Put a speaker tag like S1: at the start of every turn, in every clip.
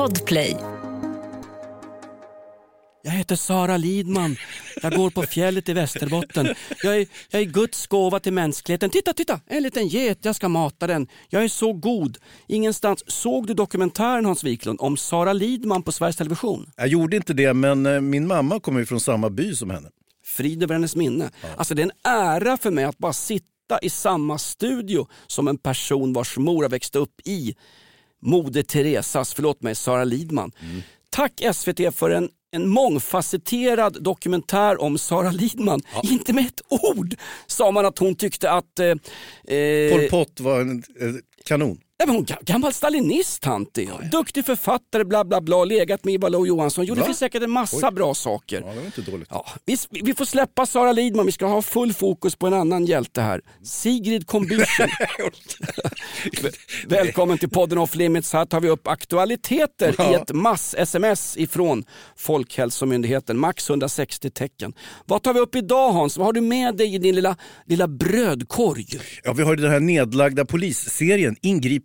S1: Podplay.
S2: Jag heter Sara Lidman. Jag går på fjället i Västerbotten. Jag är, jag är Guds gåva till mänskligheten. Titta, titta! En liten get. Jag ska mata den. Jag är så god. Ingenstans. Såg du dokumentären Hans Wiklund om Sara Lidman på Sveriges Television?
S3: Jag gjorde inte det, men eh, min mamma kommer ju från samma by som henne.
S2: Frid över hennes minne. Alltså det är en ära för mig att bara sitta i samma studio som en person vars mor har växt upp i Moder Teresas, förlåt mig, Sara Lidman. Tack SVT för en, en mångfacetterad dokumentär om Sara Lidman. Inte med ett ord sa man att hon tyckte att... Eh, eh,
S3: Pol Pot var en eh, kanon.
S2: Nej, men hon ga- gammal stalinist Tanti. Duktig författare, bla bla bla, legat med Ivar Lo-Johansson. Jo, det
S3: Va?
S2: finns säkert en massa bra saker.
S3: Ja, det var inte dåligt.
S2: Ja, vi, vi får släppa Sara Lidman, vi ska ha full fokus på en annan hjälte här. Sigrid Combüchen. Välkommen till podden Off Limits. Här tar vi upp aktualiteter i ett mass-sms ifrån Folkhälsomyndigheten. Max 160 tecken. Vad tar vi upp idag Hans? Vad har du med dig i din lilla, lilla brödkorg?
S3: Ja, vi har ju den här nedlagda polisserien,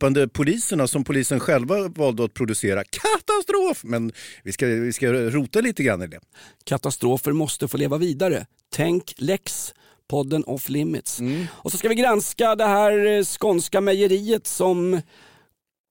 S3: Ingripande poliserna, som polisen själva valde att producera. Katastrof! Men vi ska, vi ska rota lite grann i det.
S2: Katastrofer måste få leva vidare. Tänk Lex, podden Off Limits. Och så ska vi granska det här eh, skånska mejeriet som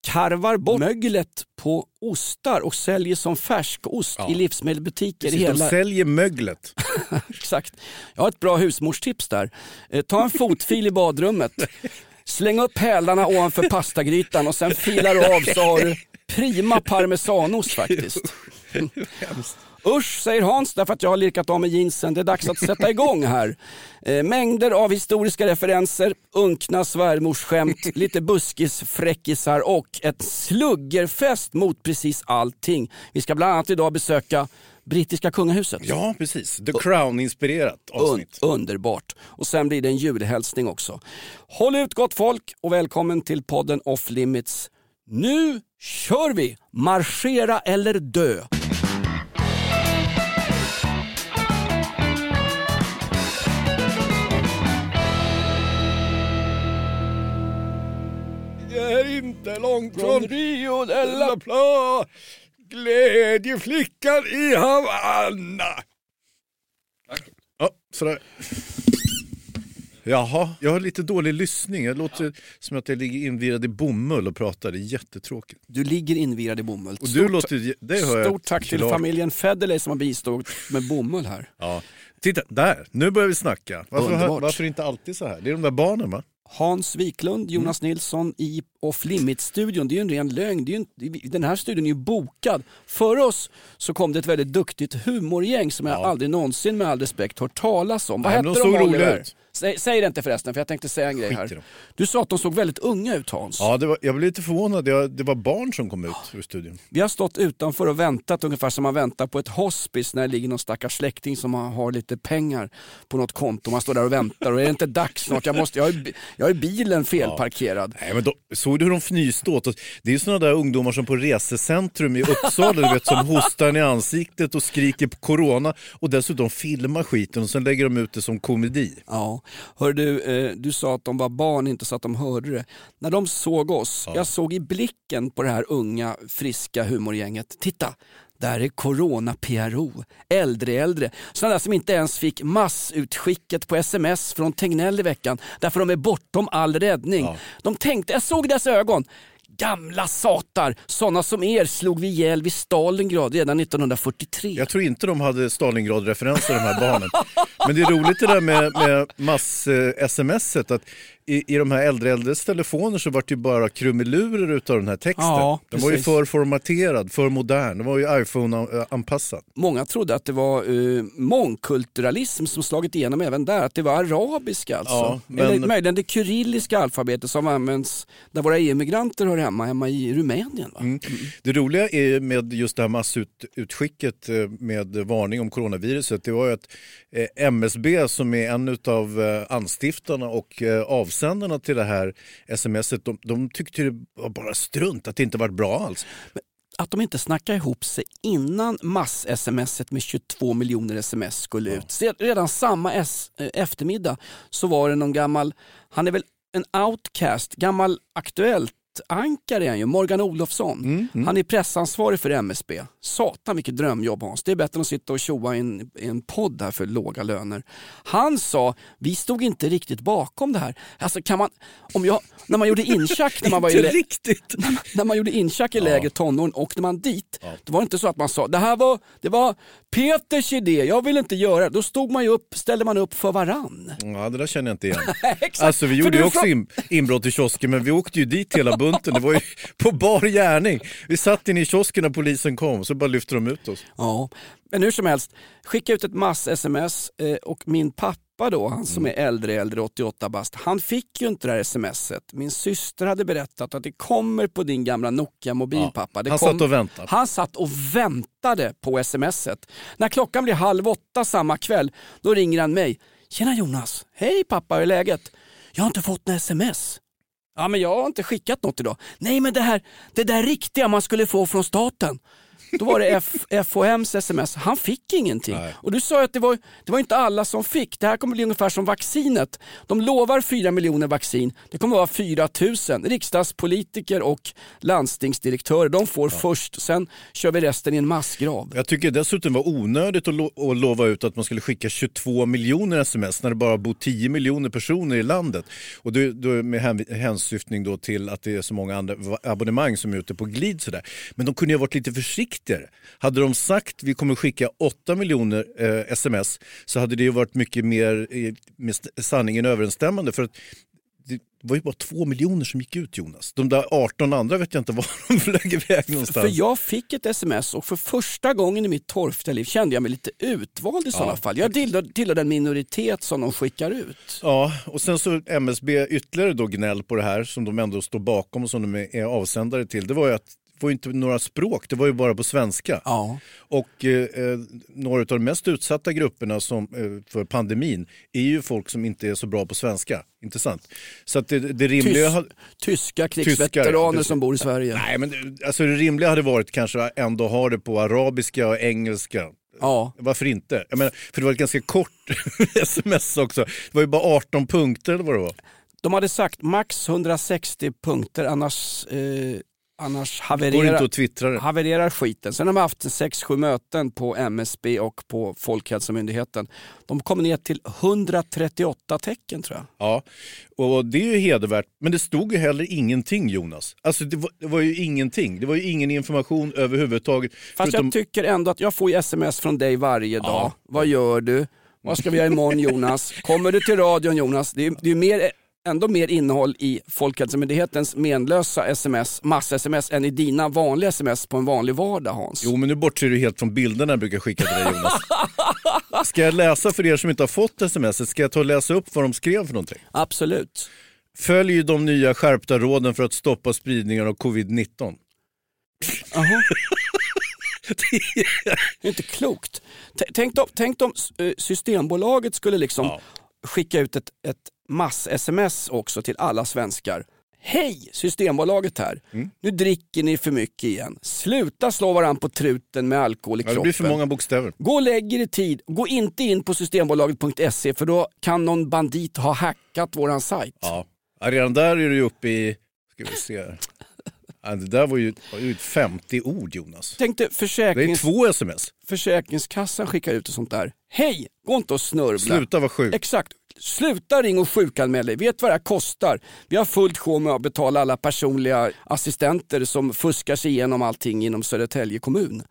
S2: karvar bort möglet på ostar och säljer som färskost i livsmedelsbutiker.
S3: De
S2: hela...
S3: säljer möglet.
S2: Exakt. Jag har ett bra husmorstips där. Eh, ta en fotfil i badrummet. Släng upp hälarna ovanför pastagrytan och sen filar du av så har du prima parmesanost faktiskt. Usch säger Hans därför att jag har lirkat av med jeansen. Det är dags att sätta igång här. Eh, mängder av historiska referenser, unkna svärmorsskämt, lite buskisfräckisar och ett sluggerfest mot precis allting. Vi ska bland annat idag besöka brittiska kungahuset.
S3: Ja, precis. The Crown-inspirerat avsnitt.
S2: Un- underbart. Och sen blir det en julhälsning också. Håll ut gott folk och välkommen till podden Off Limits. Nu kör vi! Marschera eller dö.
S3: Det är inte långt
S2: Från Rio de la
S3: Plata, glädjeflickan i Havanna. Ja, sådär. Jaha, jag har lite dålig lyssning. Jag låter som att jag ligger invirad i bomull och pratar. Det är jättetråkigt.
S2: Du ligger invirad i bomull.
S3: Och du låter, det hör jag
S2: Stort tack till
S3: klart.
S2: familjen Federley som har bistått med bomull här.
S3: Ja. Titta, där, nu börjar vi snacka. Varför, varför inte alltid så här? Det är de där barnen va?
S2: Hans Wiklund, Jonas
S3: Mm.
S2: Nilsson i Off Limits-studion. Det är ju en ren lögn. Det är ju inte, den här studion är ju bokad. För oss så kom det ett väldigt duktigt humorgäng som jag
S3: Ja.
S2: aldrig någonsin med all respekt hört talas om. Vad
S3: Nej,
S2: hette
S3: de såg
S2: Oliver?
S3: ut.
S2: Säg, säg det inte förresten för jag tänkte säga en grej här. Du sa att de såg väldigt unga ut Hans.
S3: Ja, det var, jag blev lite förvånad. Jag, det var barn som kom ut ur studion.
S2: Vi har stått utanför och väntat ungefär som man väntar på ett hospice när det ligger någon stackars släkting som har, har lite pengar på något konto. Man står där och väntar och är det inte dags snart? Jag, måste, jag, har, jag har bilen felparkerad.
S3: Nej, men då, såg du hur de fnyste åt oss? Det är ju sådana där ungdomar som på resecentrum i Uppsala du vet, som hostar i ansiktet och skriker på corona och dessutom filmar skiten och sen lägger de ut det som komedi.
S2: Ja, hör du, eh, du sa att de var barn, inte så att de hörde det. När de såg oss, jag såg i blicken på det här unga, friska humorgänget. Titta, där är Corona-PRO, äldre äldre. Sådana där som inte ens fick massutskicket på sms från Tegnell i veckan därför de är bortom all räddning.
S3: Ja.
S2: De tänkte, jag såg deras ögon, gamla satar, sådana som er slog vi ihjäl vid Stalingrad redan 1943.
S3: Jag tror inte de hade Stalingrad-referenser de här barnen. Men det är roligt det där med, med mass-smset Eh, i, i de här äldre äldres telefoner så vart det ju bara krumelurer utav den här texten.
S2: Ja,
S3: den var ju för formaterad, för modern, den var ju iPhone-anpassad.
S2: Många trodde att det var uh, mångkulturalism som slagit igenom även där, att det var arabiska alltså.
S3: Ja, men-
S2: Eller möjligen det kyrilliska alfabetet som används där våra EU-migranter hör hemma, hemma i Rumänien. Va?
S3: Mm. Det roliga är med just det här massutskicket eh, med varning om coronaviruset, det var ju att eh, MSB som är en av anstiftarna och eh, avsändarna till det här smset, de, de tyckte det var bara strunt, att det inte varit bra alls.
S2: Att de inte snackade ihop sig innan mass-smset med 22 miljoner sms skulle ut. Se- Redan samma s- eh, eftermiddag så var det någon gammal, han är väl en outcast, gammal Aktuellt debattankare är han ju, Morgan Olofsson. Han är pressansvarig för MSB. Satan vilket drömjobb Hans. Det är bättre än att sitta och tjoa i en, i en podd här för låga löner. Han sa, vi stod inte riktigt bakom det här. Alltså kan man, om jag, när man gjorde inchack när man var i, lä-
S3: riktigt.
S2: när man gjorde inchack i lägre tonåren åkte man dit. Var det inte så att man sa, det här var, det var Peters idé, jag vill inte göra det. Då stod man ju upp, ställde man upp för varann.
S3: Ja, det där känner jag inte igen.
S2: Exakt.
S3: Alltså vi gjorde ju också
S2: från-
S3: in, inbrott i kiosken men vi åkte ju dit hela bunten. Det var ju på bar gärning. Vi satt inne i kiosken när polisen kom så bara lyfte de ut oss.
S2: Ja, men hur som helst, skicka ut ett mass-sms eh, och min pappa då, han som är äldre, äldre 88 bast, han fick ju inte det här smset. Min syster hade berättat att det kommer på din gamla Nokia-mobil
S3: Ja,
S2: pappa. Det
S3: han
S2: kom-
S3: satt och väntade.
S2: Han satt och väntade på smset. När klockan blir halv åtta samma kväll, då ringer han mig. Tjena Jonas, hej pappa, hur är läget? Jag har inte fått något sms. Ja men jag har inte skickat något idag. Nej men det här, det där riktiga man skulle få från staten. Då var det F- FHMs sms, han fick ingenting.
S3: Nej.
S2: Och du sa ju att det var, det var inte alla som fick. Det här kommer bli ungefär som vaccinet. De lovar 4 miljoner vaccin, det kommer vara 4 000. Riksdagspolitiker och landstingsdirektörer, de får först, sen kör vi resten i en massgrav.
S3: Jag tycker dessutom det var onödigt att, lo- att lova ut att man skulle skicka 22 miljoner sms när det bara bor 10 miljoner personer i landet. Och då, då med hän- hänsyftning då till att det är så många andra abonnemang som är ute på glid. Sådär. Men de kunde ju ha varit lite försiktigare. Hade de sagt vi kommer skicka 8 miljoner eh, sms så hade det ju varit mycket mer eh, med sanningen överensstämmande. För att det var ju bara 2 miljoner som gick ut Jonas. De där 18 andra vet jag inte var de flög iväg någonstans.
S2: För jag fick ett sms och för första gången i mitt torftiga liv kände jag mig lite utvald i sådana fall. Jag tillhör, tillhör den minoritet som de skickar ut.
S3: Ja, och sen så MSB ytterligare då gnäll på det här som de ändå står bakom och som de är- avsändare till. Det var ju att var ju inte några språk, det var ju bara på svenska.
S2: Ja.
S3: Och eh, eh, några av de mest utsatta grupperna som, eh, för pandemin är ju folk som inte är så bra på svenska. Intressant. Så att det, det rimliga...
S2: Tys,
S3: hade-
S2: tyska krigsveteraner
S3: det-
S2: som bor i Sverige.
S3: Nej, men det, alltså det rimliga hade varit kanske ändå ha det på arabiska och engelska.
S2: Ja.
S3: Varför inte? Jag menar, för det var ett ganska kort sms också. Det var ju bara 18 punkter eller vad det var.
S2: De hade sagt max 160 punkter annars, eh, annars havererar, havererar skiten. Sen har de haft 6-7 möten på MSB och på Folkhälsomyndigheten. De kom ner till 138 tecken tror jag.
S3: Ja, och det är ju hedervärt. Men det stod ju heller ingenting Jonas. Alltså det var, det var ju ingenting. Det var ju ingen information överhuvudtaget.
S2: Fast
S3: förutom-
S2: jag tycker ändå att jag får ju sms från dig varje dag. Vad gör du? Vad ska vi göra imorgon Jonas? Kommer du till radion Jonas? Det är, det är mer, ändå mer innehåll i Folkhälsomyndighetens menlösa sms, mass-sms än i dina vanliga sms på en vanlig vardag Hans.
S3: Jo, men nu bortser du helt från bilderna jag brukar skicka till dig Jonas. Ska jag läsa för er som inte har fått sms? Ska jag ta och läsa upp vad de skrev för någonting?
S2: Absolut.
S3: Följ de nya skärpta råden för att stoppa spridningen av covid-19.
S2: Jaha. Det är inte klokt. T- Tänk om, tänk om eh, Systembolaget skulle liksom
S3: Ja.
S2: skicka ut ett, ett mass-sms också till alla svenskar. Hej Systembolaget här.
S3: Mm.
S2: Nu dricker ni för mycket igen. Sluta slå varandra på truten med alkohol i
S3: Ja, det
S2: kroppen.
S3: blir för många bokstäver.
S2: Gå och lägg er i tid. Gå inte in på systembolaget.se för då kan någon bandit ha hackat våran sajt.
S3: Ja. Ja, redan där är du uppe i, ska vi se. här. Ja, det där var ju, var ju 50 ord Jonas.
S2: Tänk dig
S3: Det är
S2: försäkrings,
S3: två sms.
S2: Försäkringskassan skickar ut och sånt där. Hej, gå inte och snörvla.
S3: Sluta vara sjuk.
S2: Exakt. Sluta ring och sjukanmäl dig. Vet vad det här kostar? Vi har fullt sjå med att betala alla personliga assistenter som fuskar sig igenom allting inom Södertälje kommun.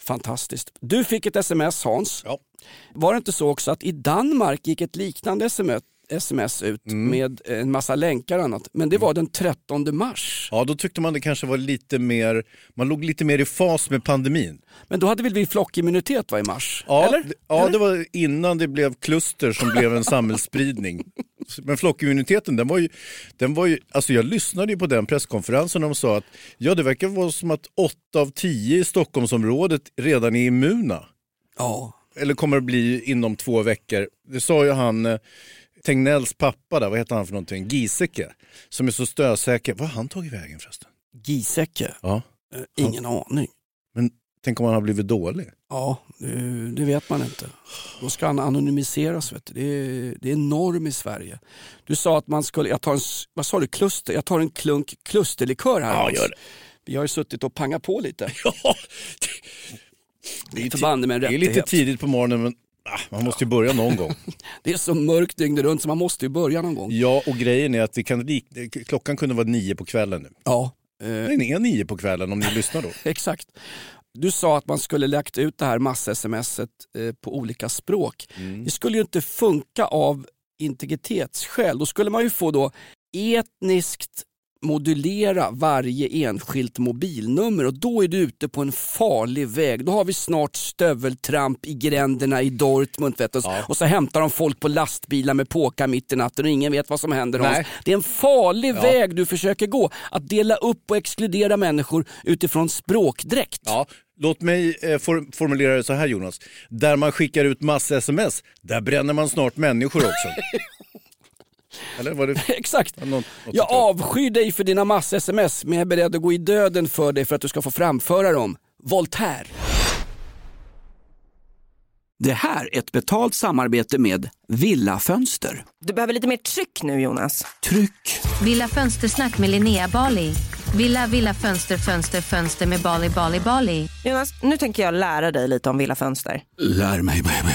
S2: Fantastiskt. Du fick ett sms Hans.
S3: Ja.
S2: Var det inte så också att i Danmark gick ett liknande sms, sms ut
S3: Mm.
S2: med en massa länkar och annat. Men det var den 13 mars.
S3: Ja, då tyckte man det kanske var lite mer, man låg lite mer i fas med pandemin.
S2: Men då hade väl vi flockimmunitet va, i mars?
S3: Ja,
S2: Eller?
S3: ja det var innan det blev kluster som blev en samhällsspridning. Men flockimmuniteten, den var ju, den var ju, alltså jag lyssnade ju på den presskonferensen och de sa att ja, det verkar vara som att 8 av 10 i Stockholmsområdet redan är immuna.
S2: Ja.
S3: Eller kommer att bli inom två veckor. Det sa ju han, eh, Tegnells pappa där, vad heter han för någonting, Giesecke, som är så stödsäker. Vad har han tagit vägen förresten?
S2: Giesecke?
S3: Ja.
S2: Eh, ingen aning.
S3: Men Tänk om han har blivit dålig?
S2: Ja, det, det vet man inte. Då ska han anonymiseras. Vet du. Det, är, det är norm i Sverige. Du sa att man skulle, jag tar en, vad sa du, kluster? Jag tar en klunk klusterlikör här.
S3: Ja, gör det.
S2: Vi har ju suttit och pangat på lite.
S3: Ja,
S2: Det är med en
S3: det är lite tidigt på morgonen men man måste ju börja någon gång.
S2: Det är så mörkt dygnet runt så man måste ju börja någon gång.
S3: Ja, och grejen är att vi kan, klockan kunde vara nio på kvällen nu.
S2: Ja, eh,
S3: Den är nio på kvällen om ni lyssnar då.
S2: exakt. Du sa att man skulle lagt ut det här mass-smset eh, på olika språk. Det skulle ju inte funka av integritetsskäl. Då skulle man ju få då etniskt modulera varje enskilt mobilnummer och då är du ute på en farlig väg. Då har vi snart stöveltramp i gränderna i Dortmund vet du.
S3: Ja.
S2: och så hämtar de folk på lastbilar med påkar mitt i natten och ingen vet vad som händer. Hans. Det är en farlig
S3: Ja.
S2: väg du försöker gå. Att dela upp och exkludera människor utifrån språkdräkt.
S3: Ja, låt mig eh, for, formulera det så här Jonas. Där man skickar ut mass-sms, där bränner man snart människor också. Eller var det
S2: Exakt.
S3: något
S2: Jag avskyr dig för dina mass-sms men jag är beredd att gå i döden för dig för att du ska få framföra dem. Voltaire. Det här är ett betalt samarbete med Villa Fönster.
S1: Du behöver lite mer tryck nu Jonas.
S2: Tryck!
S4: Villa Fönstersnack med Linnea Bali. Villa, villa, fönster, fönster, fönster med Bali, Bali, Bali.
S1: Jonas, nu tänker jag lära dig lite om Villa Fönster.
S2: Lär mig baby.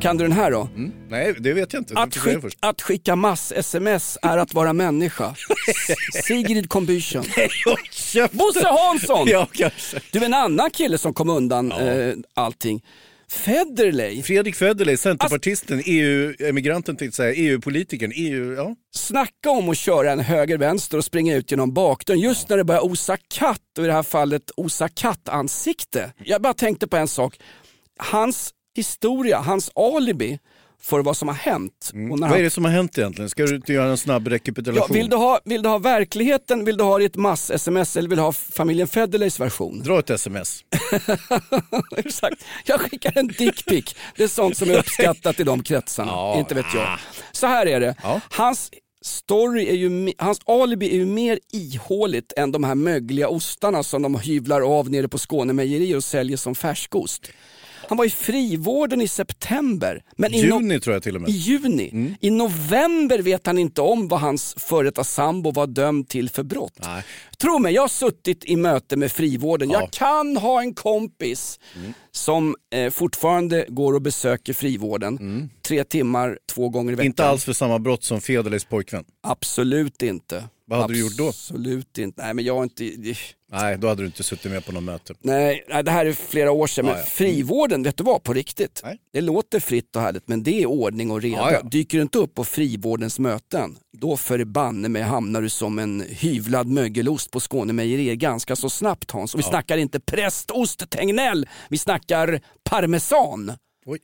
S2: Kan du den här då?
S3: Mm. Nej, det vet jag inte.
S2: Att, skick,
S3: först.
S2: att skicka mass-sms är att vara människa. Sigrid Combüchen. Bosse Hansson!
S3: Ja, kanske.
S2: Du är en annan kille som kom undan eh, allting. Federley,
S3: Fredrik Federley, centerpartisten, EU-emigranten jag säga, EU-politikern, EU, ja.
S2: snacka om att köra en höger-vänster och springa ut genom bakdörren just när det börjar osa katt och i det här fallet osa kattansikte. Jag bara tänkte på en sak. Hans historia, hans alibi för vad som har hänt. När
S3: Vad är det som har hänt egentligen? Ska du inte göra en snabb
S2: ja,
S3: rekapitulation?
S2: vill, du ha, vill du ha verkligheten, vill du ha ett mass-sms eller vill du ha familjen Federleys version?
S3: Dra ett sms.
S2: Exakt. Jag skickar en dickpic. Det är sånt som är uppskattat i de kretsarna.
S3: Ja,
S2: Inte vet jag. Så här är det.
S3: Ja.
S2: Hans story är ju, hans alibi är ju mer ihåligt än de här mögliga ostarna som de hyvlar av nere på Skåne mejeri och säljer som färskost. Han var i frivården i september. Men i, no-
S3: Juni tror jag till och med.
S2: i juni.
S3: Mm.
S2: I november vet han inte om vad hans före detta sambo var dömd till för brott.
S3: Nej.
S2: Tro mig, jag har suttit i möte med frivården.
S3: Ja.
S2: Jag kan ha en kompis
S3: Mm.
S2: som eh, fortfarande går och besöker frivården. Tre timmar, två gånger i veckan.
S3: Mm. Inte alls för samma brott som Federleys pojkvän.
S2: Absolut inte.
S3: Vad hade du gjort då?
S2: Absolut inte. Nej, men jag har inte...
S3: Nej, då hade du inte suttit med på något möte.
S2: Nej, nej, det här är flera år sedan.
S3: Ja,
S2: Men
S3: ja.
S2: frivården, vet du vad, på riktigt.
S3: Nej.
S2: Det låter fritt och härligt, men det är ordning och reda.
S3: Ja, ja.
S2: Dyker du inte upp på frivårdens möten, då förbanne mig hamnar du som en hyvlad mögelost på Skånemejerier ganska så snabbt Hans. Och vi snackar inte prästost Tegnell, vi snackar parmesan.
S3: Oj.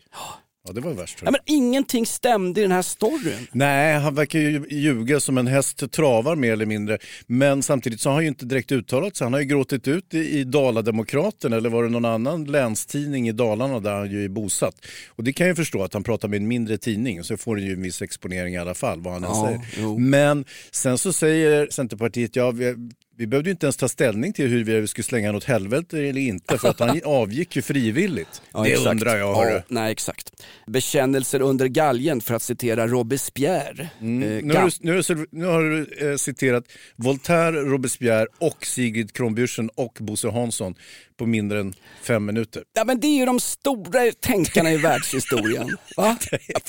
S3: Ja, det var värst. tror
S2: men ingenting stämde i den här storyn.
S3: Nej, han verkar ju ljuga som en häst travar mer eller mindre. Men samtidigt så har han ju inte direkt uttalat sig. Han har ju gråtit ut i, i Dala-Demokraten eller var det någon annan länstidning i Dalarna där han ju är bosatt. Och det kan jag förstå att han pratar med en mindre tidning så får han ju en viss exponering i alla fall vad han än
S2: Ja,
S3: säger.
S2: jo.
S3: Men sen så säger Centerpartiet, ja vi, vi behövde ju inte ens ta ställning till hur vi skulle slänga något helvete eller inte för att han avgick ju frivilligt.
S2: Ja,
S3: det
S2: exakt.
S3: undrar jag.
S2: Ja,
S3: hörru.
S2: nej, exakt. Bekännelser under galgen för att citera Robespierre. Eh,
S3: Mm. Nu har, du, nu, har du, nu har du eh, citerat Voltaire, Robespierre och Sigrid Kronbjörsen och Bosse Hansson på mindre än fem minuter.
S2: Ja men det är ju de stora tänkarna i världshistorien. Va?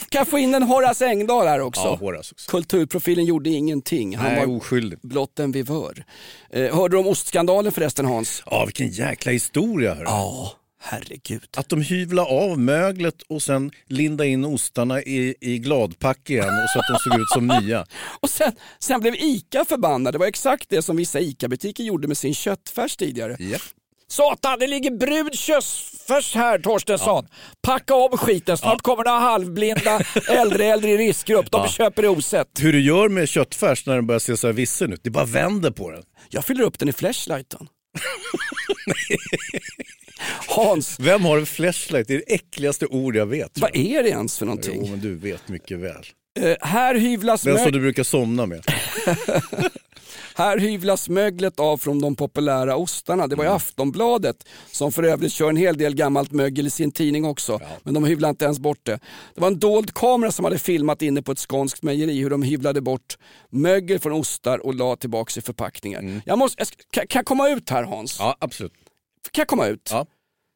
S2: Kan jag få in en Horace Engdahl här också?
S3: Ja, Horace också.
S2: Kulturprofilen gjorde ingenting. Han
S3: Nej,
S2: var
S3: oskyldig.
S2: blott en vivör. Eh, hörde du om ostskandalen förresten Hans?
S3: Ja, vilken jäkla historia. Hörru.
S2: Ja, herregud.
S3: Att de hyvla av möglet och sen linda in ostarna i, i gladpack igen och så att de såg ut som nya.
S2: Och sen, sen blev ICA förbannade. Det var exakt det som vissa ICA-butiker gjorde med sin köttfärs tidigare.
S3: Ja.
S2: Satan, det ligger brud köttfärs här Torstensson. Packa om skiten, snart kommer några halvblinda äldre äldre i riskgrupp. De
S3: Ja.
S2: köper osett.
S3: Hur du gör med köttfärs när den börjar se så här vissen ut, det bara vänder på den.
S2: Jag fyller upp den i flashlighten. Hans,
S3: Vem har en flashlight? Det är det äckligaste ord jag vet.
S2: vad
S3: jag.
S2: är det ens för någonting?
S3: Jo, men du vet mycket väl.
S2: Eh, här, hyvlas
S3: Den som du brukar somna med.
S2: här hyvlas möglet av från de populära ostarna. Det var ju
S3: Mm.
S2: Aftonbladet som för övrigt kör en hel del gammalt mögel i sin tidning också. Men de hyvlade inte ens bort det. Det var en dold kamera som hade filmat inne på ett skånskt mejeri hur de hyvlade bort mögel från ostar och la tillbaka i förpackningar. Jag måste, jag kan, jag komma ut här Hans?
S3: Mm. Ja, absolut.
S2: Kan jag komma ut?
S3: Ja.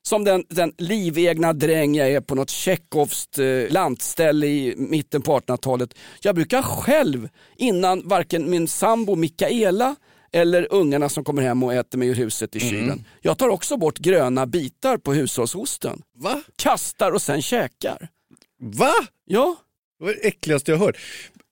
S2: Som den, den livegna dräng jag är på något tjeckovskt eh, lantställe i mitten på 1800-talet. Jag brukar själv, innan varken min sambo Mikaela eller ungarna som kommer hem och äter mig ur huset i kylen. Jag tar också bort gröna bitar på hushållsosten.
S3: Va?
S2: Kastar och sen käkar.
S3: Va?
S2: Ja,
S3: Det var det äckligaste jag hört.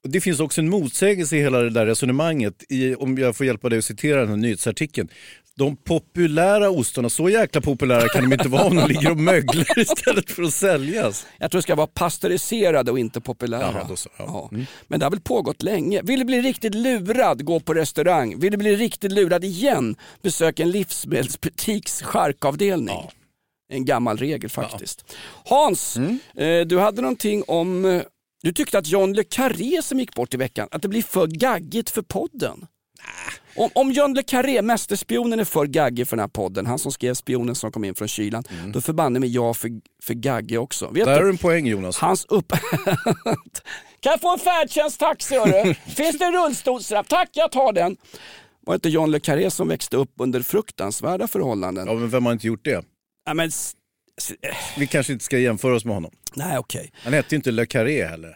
S3: Det finns också en motsägelse i hela det där resonemanget, i, om jag får hjälpa dig att citera den här nyhetsartikeln. De populära ostarna, så jäkla populära kan de inte vara om de ligger och möglar istället för att säljas.
S2: jag tror det ska vara pasteuriserade och inte populära.
S3: Jaha, då så, ja.
S2: Ja. Men det har väl pågått länge. Vill du bli riktigt lurad, gå på restaurang. Vill du bli riktigt lurad igen, besök en livsmedelsbutiks charkavdelning. En gammal regel faktiskt. Hans,
S3: Mm.
S2: eh, du hade någonting om, eh, du tyckte att John le Carré som gick bort i veckan, att det blir för gaggigt för podden. Om, om John le Carré, mästerspionen, är för gaggig för den här podden, han som skrev spionen som kom in från kylan, då förbanne mig jag för, för gaggig också. Vet
S3: Mm. Där
S2: du?
S3: har du en poäng Jonas.
S2: Hans upp... kan jag få en färdtjänsttaxi hörru? Finns det en rullstolsrapp? Tack, jag tar den. Var det inte John le Carré som växte upp under fruktansvärda förhållanden?
S3: Ja, men vem har inte gjort det?
S2: Ja, men...
S3: Vi kanske inte ska jämföra oss med honom.
S2: Nej okej.
S3: Han hette ju inte Le Carré heller.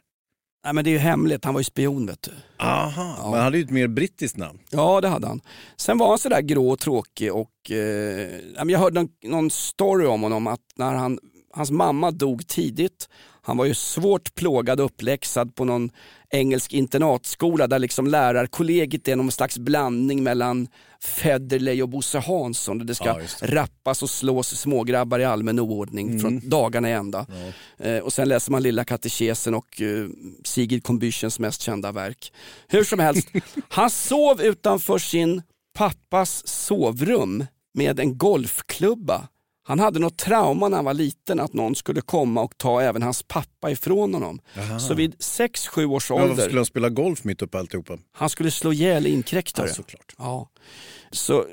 S2: Nej men det är ju hemligt, han var ju spion vet du.
S3: Aha, men han hade ju ett mer brittiskt namn.
S2: Ja det hade han. Sen var han sådär grå och tråkig och eh, ja, jag hörde någon, någon story om honom att när han, hans mamma dog tidigt, han var ju svårt plågad och uppläxad på någon engelsk internatskola där liksom lärarkollegiet är någon slags blandning mellan Federley och Bosse Hansson. Där det ska
S3: Ja, det.
S2: rappas och slås smågrabbar i allmän oordning från dagarna i ända. Eh, och sen läser man Lilla katekesen och eh, Sigrid Combüchens mest kända verk. Hur som helst, han sov utanför sin pappas sovrum med en golfklubba. Han hade något trauma när han var liten att någon skulle komma och ta även hans pappa ifrån honom. Så vid 6-7 års
S3: Men varför
S2: ålder,
S3: skulle han spela golf mitt uppe alltihopa?
S2: han skulle slå ihjäl inkräktare.
S3: Ja, såklart.
S2: Ja. Så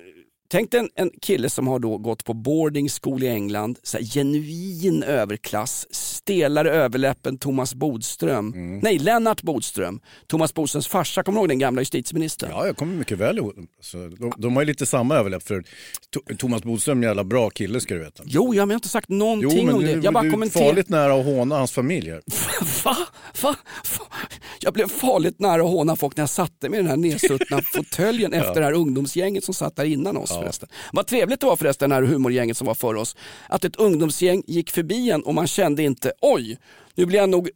S2: Tänk dig en, en kille som har då gått på boarding school i England, så genuin överklass, stelare överläppen Thomas Bodström.
S3: Mm.
S2: Nej, Lennart Bodström. Thomas Bodströms farsa, kommer du ihåg den gamla justitieministern?
S3: Ja, jag kommer mycket väl ihåg. Så de, de har ju lite samma överläpp för To- Thomas Bodström är en jävla bra kille ska du veta.
S2: Jo, jag har inte sagt någonting
S3: Jo, men
S2: om det. Jag bara
S3: du är farligt nära att håna hans familj här.
S2: Va? Va? Va? Jag blev farligt nära att håna folk när jag satte mig i den här nedsuttna fåtöljen efter det här ungdomsgänget som satt där innan oss förresten. Vad trevligt det var förresten, det här humorgänget som var för oss. Att ett ungdomsgäng gick förbi en och man kände inte, oj, nu blir jag nog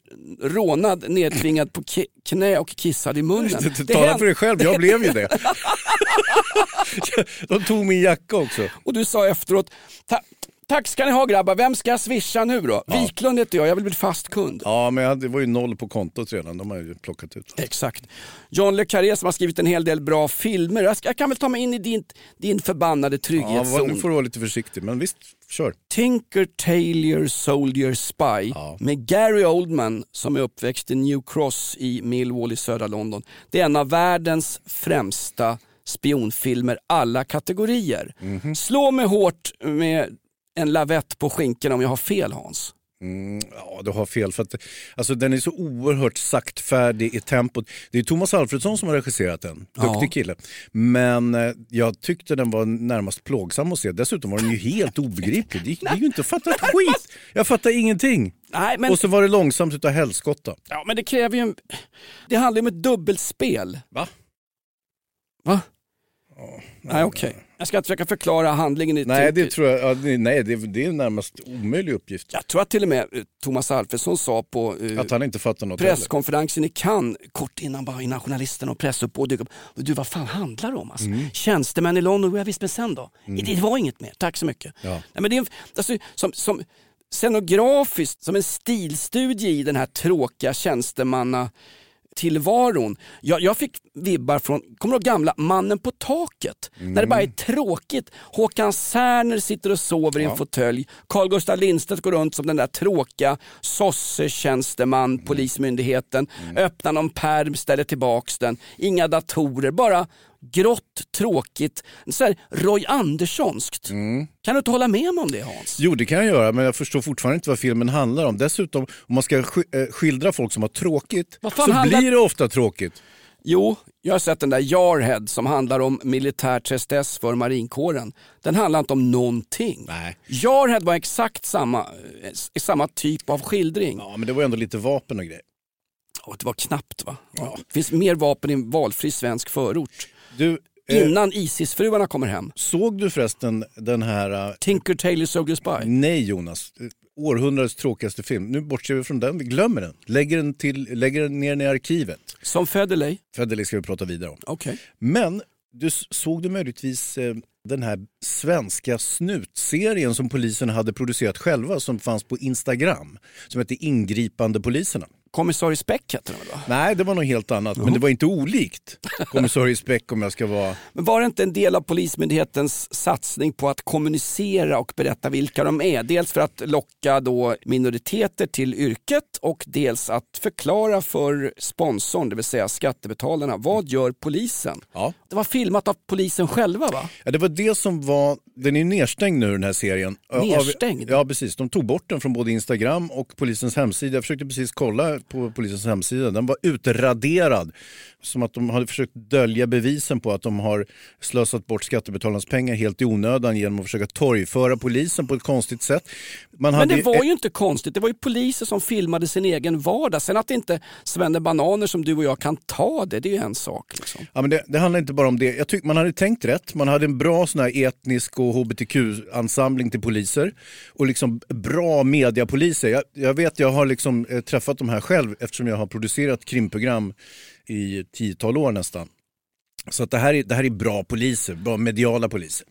S2: rånad, nedtvingad på knä och kissad i munnen.
S3: Du talar
S2: hände-
S3: för dig själv, jag blev ju det. De tog min jacka också.
S2: Och du sa efteråt, "Ta- tack ska ni ha grabbar, vem ska jag swisha nu då? Wiklund heter jag, jag vill bli fast kund.
S3: Ja, men det var ju noll på kontot redan. De har ju plockat ut.
S2: Exakt. John le Carré som har skrivit en hel del bra filmer. Jag, ska, jag kan väl ta mig in i din, din förbannade
S3: Ja,
S2: trygghetszon.
S3: vad- nu får du vara lite försiktig, men visst, kör.
S2: Tinker Tailor Soldier Spy med Gary Oldman som är uppväxt i New Cross i Millwall i södra London. Det är en av världens främsta spionfilmer alla kategorier.
S3: Mhm.
S2: Slå mig hårt med en lavett på skinkan om jag har fel Hans.
S3: Mm, ja, du har fel. För att, alltså, den är så oerhört saktfärdig i tempot. Det är Thomas Alfredsson som har regisserat den. Duktig
S2: Ja.
S3: kille. Men eh, jag tyckte den var närmast plågsam att se. Dessutom var den ju helt obegriplig. Det gick, ju inte att fatta ett skit. Jag fattar ingenting.
S2: Nej, men,
S3: Och så var det långsamt utav helskotta.
S2: ja, men det kräver ju en... Det handlar ju om ett dubbelspel.
S3: Va?
S2: Va? Nej okej. Jag ska försöka förklara handlingen i
S3: Nej, det tror jag, ja, nej det, det är en närmast omöjlig uppgift.
S2: Jag tror att till och med eh, Thomas Alfredsson sa på eh,
S3: Att han inte fattar något heller.
S2: presskonferensen i Cannes, kort innan, bara innan journalisterna och pressuppbåd dök upp. Du vad fan handlar det om? Alltså?
S3: Mm.
S2: Tjänstemän i London, ja, visst men sen då? Det, det var inget mer, tack så mycket.
S3: Ja.
S2: Nej, men det är, alltså, som, som scenografiskt, som en stilstudie i den här tråkiga tjänstemanna tillvaron. Jag, jag fick vibbar från, kommer du ihåg gamla Mannen på taket? När det bara är tråkigt. Håkan Särner sitter och sover i en fåtölj. Carl Gustaf Lindstedt går runt som den där tråkiga sossetjänsteman, polismyndigheten. Öppnar någon pärm, ställer tillbaks den. Inga datorer, bara grått, tråkigt. Så här Roy Anderssonskt. Kan du inte hålla med mig om det Hans?
S3: Jo, det kan jag göra, men jag förstår fortfarande inte vad filmen handlar om. Dessutom, om man ska sk- eh, skildra folk som har tråkigt, så
S2: handlar-
S3: blir det ofta tråkigt.
S2: Jo, jag har sett den där Jarhead som handlar om militär tristess för marinkåren. Den handlar inte om någonting.
S3: Nej.
S2: Jarhead var exakt samma, eh, samma typ av skildring.
S3: Ja, men det var ändå lite vapen och grejer.
S2: Och det var knappt va? Det finns mer vapen i en valfri svensk förort.
S3: Du, eh,
S2: Innan Isis-fruarna kommer hem.
S3: såg du förresten den här... eh,
S2: Tinker Tailor Soldier Spy.
S3: Nej Jonas, Eh, århundradets tråkigaste film. Nu bortser vi från den, vi glömmer den. Lägger den, till, lägger den ner den i arkivet.
S2: Som Federley.
S3: Federley ska vi prata vidare om.
S2: Okej.
S3: Men du, såg du möjligtvis eh, den här svenska snutserien som polisen hade producerat själva som fanns på Instagram? Som hette Ingripande poliserna.
S2: Kommissarie Speck hette den väl va?
S3: Nej, det var något helt annat. Men det var inte olikt kommissarie Speck om jag ska vara...
S2: Men var det inte en del av Polismyndighetens satsning på att kommunicera och berätta vilka de är? Dels för att locka då minoriteter till yrket och dels att förklara för sponsorn, det vill säga skattebetalarna, vad gör polisen?
S3: Ja.
S2: Det var filmat av polisen själva va?
S3: Ja, det var det som var, den är nedstängd nu den här serien. Av-
S2: Nedstängd?
S3: Ja precis, de tog bort den från både Instagram och polisens hemsida. Jag försökte precis kolla på polisens hemsida, den var utraderad. Som att de hade försökt dölja bevisen på att de har slösat bort skattebetalarnas pengar helt i onödan genom att försöka torgföra polisen på ett konstigt sätt. Man
S2: Men det var ju inte konstigt, det var ju poliser som filmade sin egen vardag. Sen att inte Svenne Bananer som du och jag kan ta det, det är ju en sak. Liksom.
S3: Ja, men det, det handlar inte bara om det. Jag tycker man hade tänkt rätt. Man hade en bra sån här etnisk och hbtq-ansamling till poliser. Och liksom bra mediapoliser. Jag, jag vet, jag har liksom eh, träffat de här själv eftersom jag har producerat krimprogram i tiotal år nästan. Så att det, här är, det här är bra poliser, bra mediala poliser.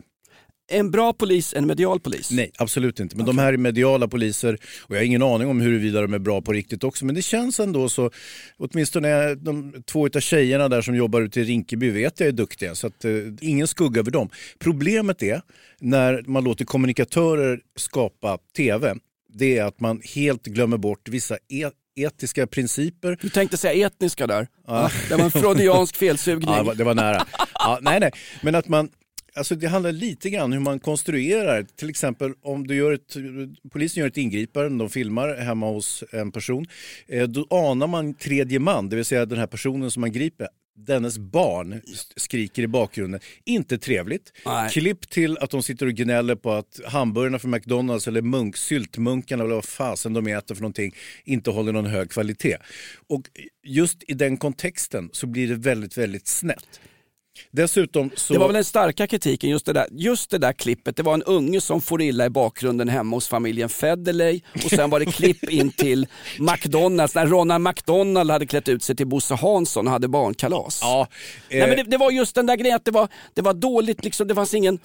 S2: En bra polis, en medial polis.
S3: Nej, absolut inte. Men de här är mediala poliser och jag har ingen aning om huruvida de är bra på riktigt också. Men det känns ändå så, åtminstone de två av tjejerna där som jobbar ute i Rinkeby vet jag är duktiga. Så att, eh, ingen skugga över dem. Problemet är när man låter kommunikatörer skapa tv, det är att man helt glömmer bort vissa e- etiska principer.
S2: Du tänkte säga etniska där. Ja. Det var en freudiansk felsugning.
S3: Ja, det var- nära. Ja, nej, nej. Men att man, alltså det handlar lite grann hur man konstruerar. Till exempel om du gör ett, polisen gör ett ingripande, de filmar hemma hos en person. Eh, då anar man tredje man, det vill säga den här personen som man griper dennes barn skriker i bakgrunden. Inte trevligt.
S2: Nej.
S3: Klipp till att de sitter och gnäller på att hamburgarna från McDonalds eller munk, syltmunkarna eller vad fasen de äter för någonting inte håller någon hög kvalitet. Och just i den kontexten så blir det väldigt, väldigt snett. Dessutom så...
S2: Det var väl den starka kritiken, just det, där, just det där klippet. Det var en unge som får illa i bakgrunden hemma hos familjen Federley och sen var det klipp in till McDonalds när Ronald McDonald hade klätt ut sig till Bosse Hansson och hade barnkalas.
S3: Ja,
S2: Nej, men det, det var just den där grejen att det var, det var dåligt, liksom, det fanns ingen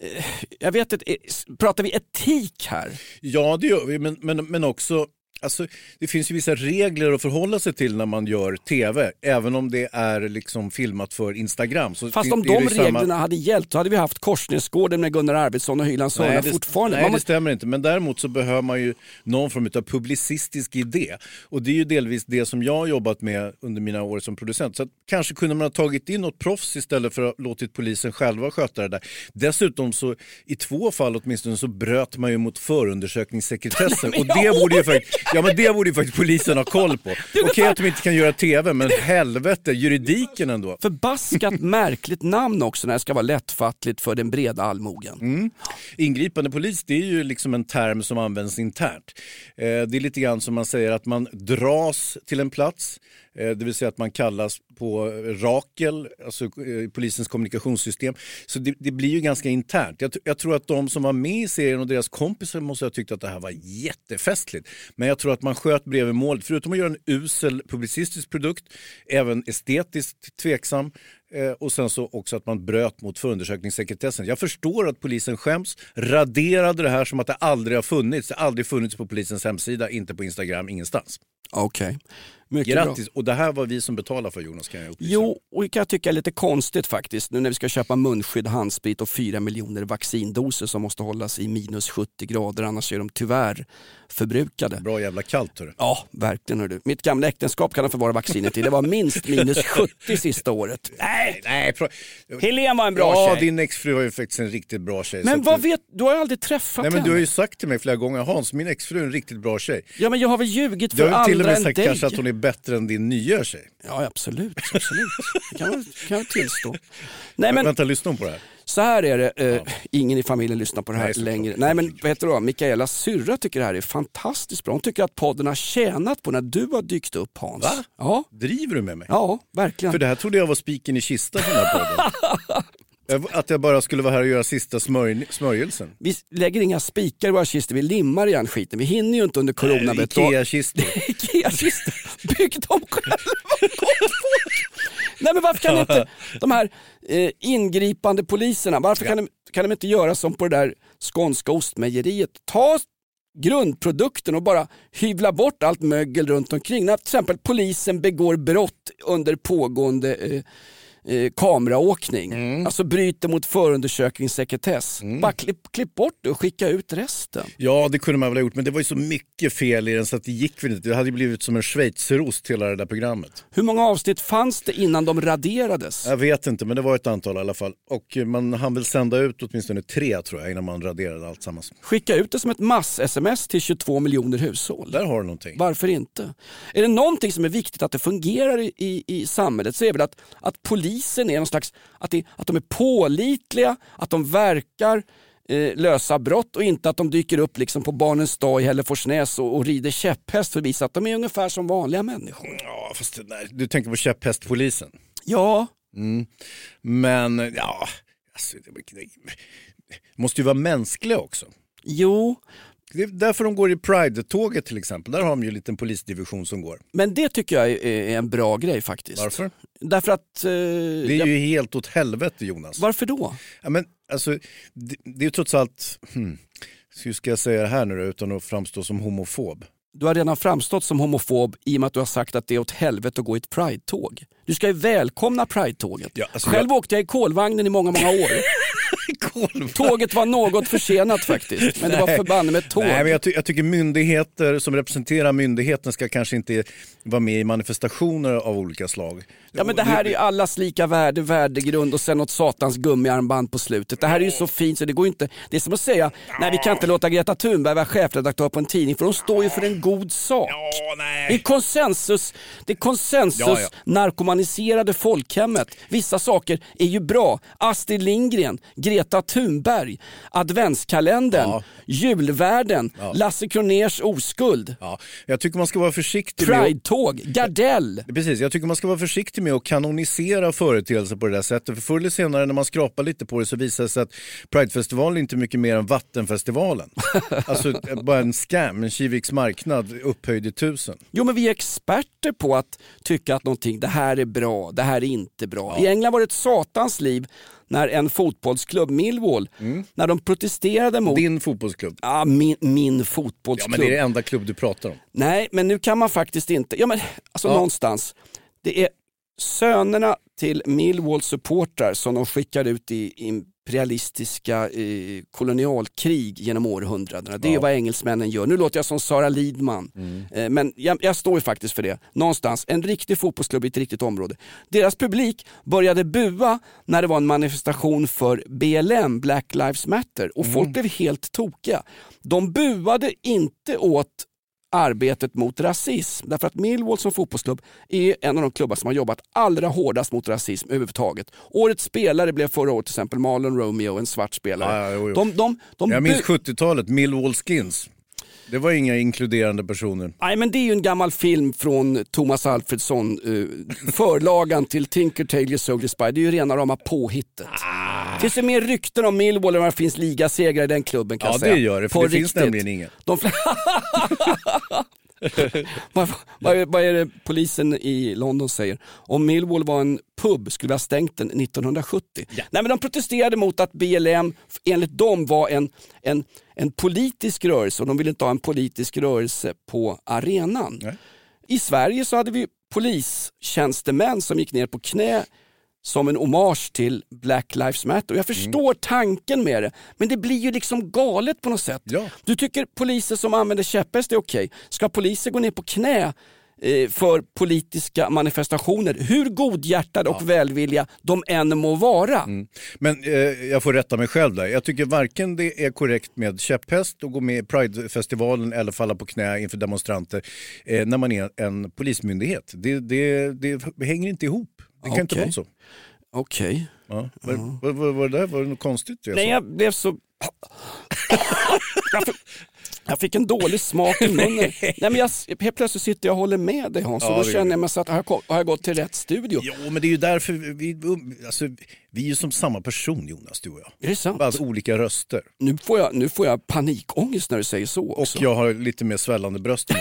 S2: eh, jag vet inte, eh, pratar vi etik här?
S3: Ja, det gör vi, men, men, men också Alltså, det finns ju vissa regler att förhålla sig till när man gör tv, även om det är liksom filmat för Instagram. Så
S2: Fast om de
S3: det samma-
S2: reglerna hade gällt så hade vi haft Korsnäsgården med Gunnar Arvidsson och Hylands
S3: Nej,
S2: Hörna fortfarande.
S3: nej
S2: Man
S3: det stämmer inte. Men däremot så behöver man ju någon form av publicistisk idé. Och det är ju delvis det som jag har jobbat med under mina år som producent. Så kanske kunde man ha tagit in något proffs istället för att låtit polisen själva sköta det där. Dessutom så i två fall åtminstone så bröt man ju mot förundersökningssekretessen. och det borde, ju faktiskt, ja, men det borde ju faktiskt polisen ha koll på. Okej att de inte kan göra tv, men helvete, juridiken ändå.
S2: Förbaskat märkligt namn också när det ska vara lättfattligt för den breda allmogen.
S3: Mm. Ingripande polis det är ju liksom en term som används internt. Eh, det är lite grann som man säger att man dras till en plats. Eh, det vill säga att man kallas på Rakel, alltså eh, polisens kommunikationssystem. Så det, det blir ju ganska internt. Jag, jag tror att de som var med i serien och deras kompisar måste ha tyckt att det här var jättefestligt. Men jag tror att man sköt bredvid målet. Förutom att göra en usel publicistisk produkt, även estetiskt tveksam. Eh, och sen så också att man bröt mot förundersökningssekretessen. Jag förstår att polisen skäms, raderade det här som att det aldrig har funnits. Det har aldrig funnits på polisens hemsida, inte på Instagram, ingenstans.
S2: Okej, mycket bra.
S3: Grattis! Och det här var vi som betalade för Jonas kan jag upplysa.
S2: Jo, och det kan jag tycka är lite konstigt faktiskt nu när vi ska köpa munskydd, handsprit och fyra miljoner vaccindoser som måste hållas i minus 70 grader annars är de tyvärr förbrukade.
S3: Bra jävla kallt hörru.
S2: Ja, verkligen hör du. Mitt gamla äktenskap kan de förvara vaccinet i. Det var minst minus 70 sista året. Nej,
S3: Nej.
S2: Helene var en bra
S3: ja,
S2: tjej.
S3: din exfru var ju faktiskt en riktigt bra tjej.
S2: Men vad
S3: du...
S2: vet, du har ju aldrig träffat
S3: Nej, men
S2: henne.
S3: du har ju sagt till mig flera gånger, Hans, min exfru är en riktigt bra tjej.
S2: Ja men jag har väl ljugit
S3: Du
S2: för
S3: har ju till och
S2: andra
S3: med
S2: än
S3: sagt
S2: dig.
S3: kanske att hon är bättre än din nya tjej.
S2: Ja absolut, absolut. Det kan jag, kan jag tillstå. Nej men
S3: Vänta, lyssna på det här.
S2: så här är det, eh, ingen i familjen lyssnar på det här
S3: Nej,
S2: längre. Nej men vad heter det då, Mikaelas syrra tycker det här är fantastiskt bra. Hon tycker att podden har tjänat på när du har dykt upp Hans.
S3: Va?
S2: Ja,
S3: Driver du med mig?
S2: ja verkligen.
S3: För det här trodde jag var spiken i kistan för den här podden. Att jag bara skulle vara här och göra sista smörj, smörjelsen.
S2: Vi lägger inga spikar i våra kistor, vi limmar igen skiten. Vi hinner ju inte under corona. vet du.
S3: Ikea-kistor.
S2: Ikea-kistor. Bygg dem själva. Nej men varför kan inte de här eh, ingripande poliserna, varför kan, de, kan de inte göra som på det där skånska ostmejeriet? Ta grundprodukten och bara hyvla bort allt mögel runt omkring. När till exempel polisen begår brott under pågående eh, eh, kameraåkning, alltså bryter mot förundersökningssekretess. Bara klipp, klipp bort det och skicka ut resten.
S3: Ja, det kunde man väl ha gjort, men det var ju så mycket fel i den så att det gick väl inte. Det hade ju blivit som en schweizerost hela det där programmet.
S2: Hur många avsnitt fanns det innan de raderades?
S3: Jag vet inte, men det var ett antal i alla fall. Och man hann väl sända ut åtminstone tre tror jag innan man raderade allt sammans.
S2: Skicka ut det som ett mass-sms till 22 miljoner hushåll.
S3: Där har du någonting.
S2: Varför inte? Är det någonting som är viktigt att det fungerar i, i, i samhället så är det väl att, att polisen är någon slags, att, det, att de är pålitliga, att de verkar eh, lösa brott och inte att de dyker upp liksom på Barnens dag i Hälleforsnäs och, och rider käpphäst för att visa att de är ungefär som vanliga människor.
S3: Ja, fast där, du tänker på käpphästpolisen.
S2: Ja,
S3: Mm. Men ja, alltså, det måste ju vara mänskliga också.
S2: jo,
S3: Det är därför de går i Pride-tåget till exempel. Där har de ju en liten polisdivision som går.
S2: men det tycker jag är, en bra grej faktiskt.
S3: Varför?
S2: Därför att... Eh,
S3: Det är
S2: jag,
S3: ju helt åt helvete Jonas.
S2: varför då?
S3: Ja, men, alltså, det, det är ju trots allt, hmm, hur ska jag säga det här nu då, utan att framstå som homofob?
S2: Du har redan framstått som homofob i och med att du har sagt att det är åt helvete att gå i ett Pride-tåg. Du ska ju välkomna Pride-tåget.
S3: Ja, alltså
S2: Själv åkte jag i kolvagnen i många, många år. Tåget var något försenat faktiskt, men det var
S3: Nej.
S2: förbanne med tåg.
S3: Nej, men jag, ty- jag tycker myndigheter som representerar myndigheten ska kanske inte vara med i manifestationer av olika slag.
S2: Ja men det här är ju allas lika värde, värdegrund och sen något satans gummiarmband på slutet. Det här är ju så fint så det går inte, det är som att säga, nej vi kan inte låta Greta Thunberg vara chefredaktör på en tidning för hon står ju för en god sak. Det är konsensus, det är konsensus
S3: Ja, ja.
S2: narkomaniserade folkhemmet. Vissa saker är ju bra. Astrid Lindgren, Greta Thunberg, adventskalendern,
S3: Ja.
S2: julvärden, Lasse Kroners oskuld,
S3: Ja, jag tycker man ska vara försiktig med att-
S2: Pride-tåg, Gardell.
S3: Precis, jag tycker man ska vara försiktig med att kanonisera företeelser på det där sättet. För förr eller senare när man skrapar lite på det så visar det sig att Pridefestivalen är inte mycket mer än Vattenfestivalen. alltså bara en scam, en Kiviks marknad upphöjd i tusen.
S2: Jo men vi är experter på att tycka att någonting, det här är bra, det här är inte bra. I England var det ett satans liv när en fotbollsklubb, Millwall, när de protesterade mot...
S3: Din fotbollsklubb.
S2: Ja, min, min
S3: Ja,
S2: fotbollsklubb.
S3: men det är det enda klubb du pratar om.
S2: Nej, men nu kan man faktiskt inte, ja men alltså
S3: Ja.
S2: någonstans. Det är sönerna till Millwall supportrar som de skickar ut i imperialistiska eh, kolonialkrig genom århundradena. Det är
S3: Ja.
S2: vad engelsmännen gör. Nu låter jag som Sara Lidman, eh, men jag, jag står ju faktiskt för det. Någonstans, en riktig fotbollsklubb i ett riktigt område. Deras publik började bua när det var en manifestation för BLM, Black Lives Matter, och folk blev helt tokiga. De buade inte åt arbetet mot rasism. Därför att Millwall som fotbollsklubb är en av de klubbar som har jobbat allra hårdast mot rasism överhuvudtaget. Årets spelare blev förra året till exempel Marlon Romeo, en svart spelare.
S3: Ja, ja, jo, jo.
S2: De, de, de
S3: Jag minns
S2: bu-
S3: 70-talet, Millwall Skins. Det var inga inkluderande personer.
S2: Nej men det är ju en gammal film från Thomas Alfredsson, eh, förlagan till Tinker Tailor Soldier Spy. Det är ju rena rama påhittet.
S3: Ah.
S2: Finns ju mer rykten om Millwall än vad det finns ligasegrar i den klubben kan
S3: Ja
S2: jag säga.
S3: det gör det, för
S2: På
S3: det finns
S2: riktigt.
S3: nämligen ingen.
S2: De vad, vad, är, vad är det polisen i London säger? Om Millwall var en pub skulle vi ha stängt den 1970. Nej, men de protesterade mot att BLM enligt dem var en, en, en politisk rörelse och de ville inte ha en politisk rörelse på arenan.
S3: Nej.
S2: I Sverige så hade vi polistjänstemän som gick ner på knä som en hommage till Black Lives Matter. Jag förstår tanken med det, men det blir ju liksom galet på något sätt.
S3: Ja.
S2: Du tycker poliser som använder käpphäst är okej. Ska poliser gå ner på knä eh, för politiska manifestationer, hur godhjärtade och välvilliga de än må vara?
S3: Men eh, jag får rätta mig själv där. Jag tycker varken det är korrekt med käpphäst och gå med i Pridefestivalen eller falla på knä inför demonstranter eh, när man är en polismyndighet. Det, det, det hänger inte ihop. Det kan inte
S2: Okej.
S3: vara så.
S2: Okej.
S3: Ja. Vad, vad, vad var det där? Var det något konstigt? Jag
S2: Nej, jag blev så... jag, jag fick en dålig smak i munnen. Nej, men jag, helt plötsligt sitter jag och håller med dig Hans och
S3: Ja,
S2: då
S3: det
S2: känner jag mig så att har jag, har jag gått till rätt studio?
S3: Jo, men det är ju därför vi, alltså, vi är ju som samma person Jonas, du och jag.
S2: Är det sant?
S3: Alltså, olika röster.
S2: Nu får, jag, nu får jag panikångest när du säger så
S3: Och
S2: också.
S3: jag har lite mer svällande bröst än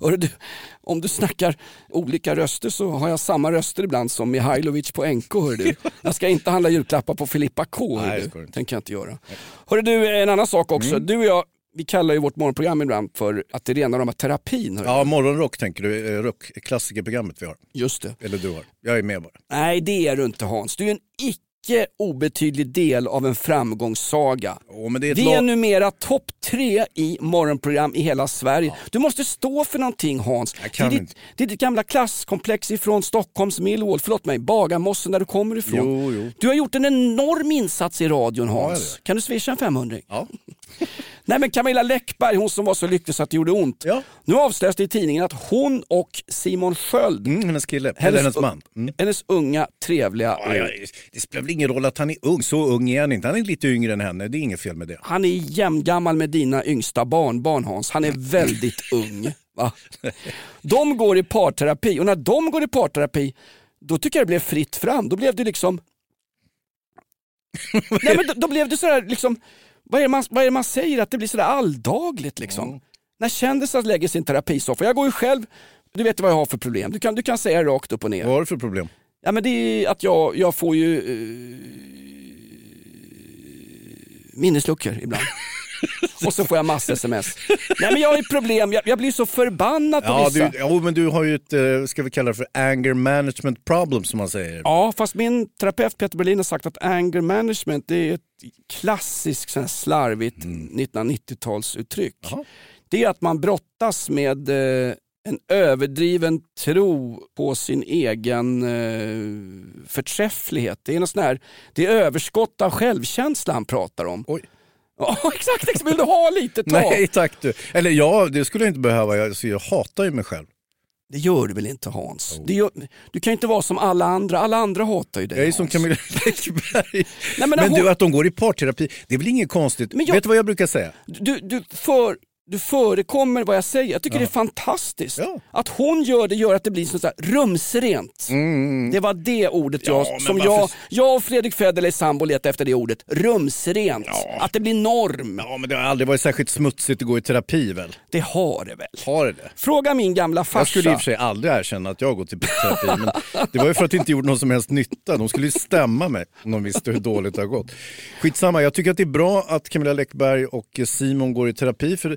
S3: vad du
S2: om du snackar olika röster så har jag samma röster ibland som Mihailovic på NK. Du. Jag ska inte handla julklappar på Filippa K.
S3: Nej, det
S2: tänker jag inte göra. Hörru du, en annan sak också. Du och jag, vi kallar ju vårt morgonprogram ibland för att det är rena rama terapin.
S3: Ja, morgonrock tänker du, eh, rock, klassikerprogrammet vi har.
S2: Just det.
S3: Eller du har. Jag är med bara.
S2: Nej, det är du inte Hans. Du är en icke obetydlig del av en framgångssaga.
S3: Men det är
S2: Vi är numera topp tre i morgonprogram i hela Sverige. Du måste stå för någonting Hans. Det, är ditt, det är ditt gamla klasskomplex ifrån Stockholms Millwall, förlåt mig, Bagarmossen där du kommer ifrån.
S3: Jo, jo.
S2: Du har gjort en enorm insats i radion Hans.
S3: det.
S2: kan du swisha en 500
S3: Ja.
S2: Nej men Camilla Läckberg, hon som var så lycklig så att det gjorde ont.
S3: Ja.
S2: Nu avslöjas det i tidningen att hon och Simon Sköld,
S3: Mm, hennes kille, eller hennes man. Mm.
S2: hennes unga trevliga
S3: Ja, ja, det spelar väl ingen roll att han är ung, så ung är han inte. Han är lite yngre än henne, det är inget fel med det.
S2: Han är jämngammal med dina yngsta barnbarn Hans. Han är väldigt ung. Va? De går i parterapi och när de går i parterapi då tycker jag det blev fritt fram. Då blev det liksom... Nej, men då, då blev det sådär liksom... Vad är, man, vad är det man säger? Att det blir sådär alldagligt liksom. När kändisar lägger sin terapisoffa. Jag går ju själv, du vet vad jag har för problem. Du kan, du kan säga rakt upp och ner.
S3: Vad har du för problem?
S2: Ja men det är att jag, jag får ju eh, minnesluckor ibland. Och så får jag massa sms. Nej men jag har ju problem, jag, jag blir så förbannad på
S3: Ja,
S2: vissa.
S3: du, ja, men du har ju ett, eh, ska vi kalla det för anger management problem som man säger.
S2: Ja, fast min terapeut Peter Berlin har sagt att anger management det är ett klassiskt här slarvigt 1990-talsuttryck. Det är att man brottas med eh, en överdriven tro på sin egen eh, förträfflighet. Det är, något sån här, det är överskott av självkänsla han pratar om.
S3: Oj.
S2: Ja, exakt, exakt. Vill du ha lite? Ta.
S3: Nej tack du. Eller ja, det skulle jag inte behöva. Jag, alltså, jag hatar ju mig själv.
S2: Det gör du väl inte Hans? Det gör, du kan ju inte vara som alla andra. Alla andra hatar ju dig
S3: Jag är
S2: Hans.
S3: som Camilla Läckberg.
S2: Nej, men
S3: men
S2: hon-
S3: du, att de går i parterapi, det är väl inget konstigt.
S2: Men jag-
S3: Vet du vad jag brukar säga?
S2: Du, du, för, du förekommer vad jag säger. Jag tycker det är fantastiskt. Att hon gör det gör att det blir så här rumsrent. Det var det ordet jag,
S3: Ja, men
S2: som
S3: varför-
S2: jag, jag och Fredrik Federley sambo letade efter det ordet. Rumsrent. Att det blir norm.
S3: Ja, men det har aldrig varit särskilt smutsigt att gå i terapi väl?
S2: Det har det väl.
S3: Har det?
S2: Fråga min gamla farsa.
S3: Jag skulle i och för sig aldrig erkänna att jag gått i terapi, men det var ju för att det inte gjorde någon som helst nytta. De skulle ju stämma mig om de visste hur dåligt det har gått. Skitsamma, jag tycker att det är bra att Camilla Läckberg och Simon går i terapi. För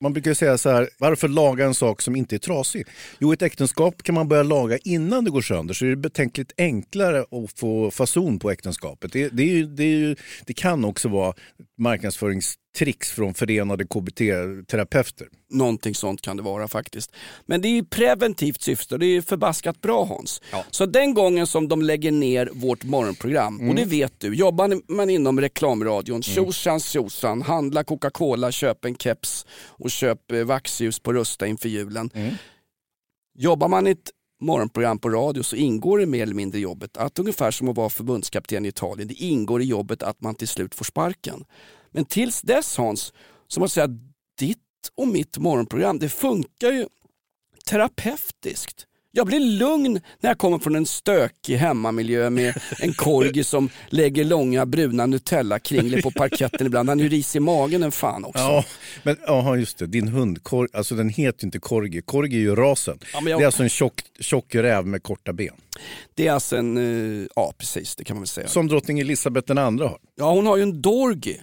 S3: man brukar ju säga så här, varför laga en sak som inte är trasig? Jo, ett äktenskap kan man börja laga innan det går sönder, så är det betänkligt enklare att få fason på äktenskapet. Det, det, är ju, det, är ju, det kan också vara marknadsföringstricks från förenade KBT-terapeuter.
S2: Någonting sånt kan det vara faktiskt. Men det är ju preventivt syfte och det är ju förbaskat bra Hans. Så den gången som de lägger ner vårt morgonprogram, och det vet du, jobbar man inom reklamradion, tjosans tjosan, handla Coca-Cola, köp en keps och köp eh, vaxljus på Rusta inför julen. Jobbar man i ett morgonprogram på radio så ingår det mer eller mindre i jobbet att ungefär som att vara förbundskapten i Italien, det ingår i jobbet att man till slut får sparken. Men tills dess Hans, så måste jag säga att ditt och mitt morgonprogram, det funkar ju terapeutiskt. Jag blir lugn när jag kommer från en stökig hemmamiljö med en korgi som lägger långa bruna Nutella-kringlor på parketten ibland. Han har ju ris i magen en fan också.
S3: Ja, men aha, just det. Din hund, kor, alltså den heter ju inte korgi. Korgi är ju rasen.
S2: Ja, jag-
S3: Det är alltså en tjock, tjock räv med korta ben.
S2: Det är alltså en, eh, ja precis det kan man väl säga.
S3: Som drottning Elisabeth den andra har.
S2: Ja hon har ju en Dorgi.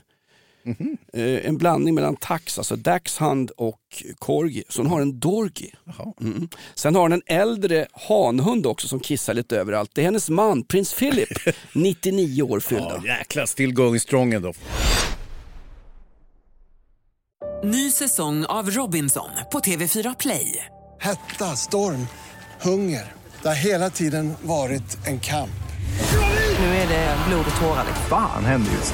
S2: Eh, en blandning mellan tax, alltså dachshund och corgi. Så hon har en Dorgi. Mm. Sen har hon en äldre hanhund också som kissar lite överallt. Det är hennes man, prins Philip, 99 år fyllda.
S3: Ja, jäklar, still going strong ändå.
S5: Ny säsong av Robinson på TV4 Play.
S6: Hetta, storm, hunger. Det har hela tiden varit en kamp.
S5: Nu är det blod och tårar.
S7: Fan händer just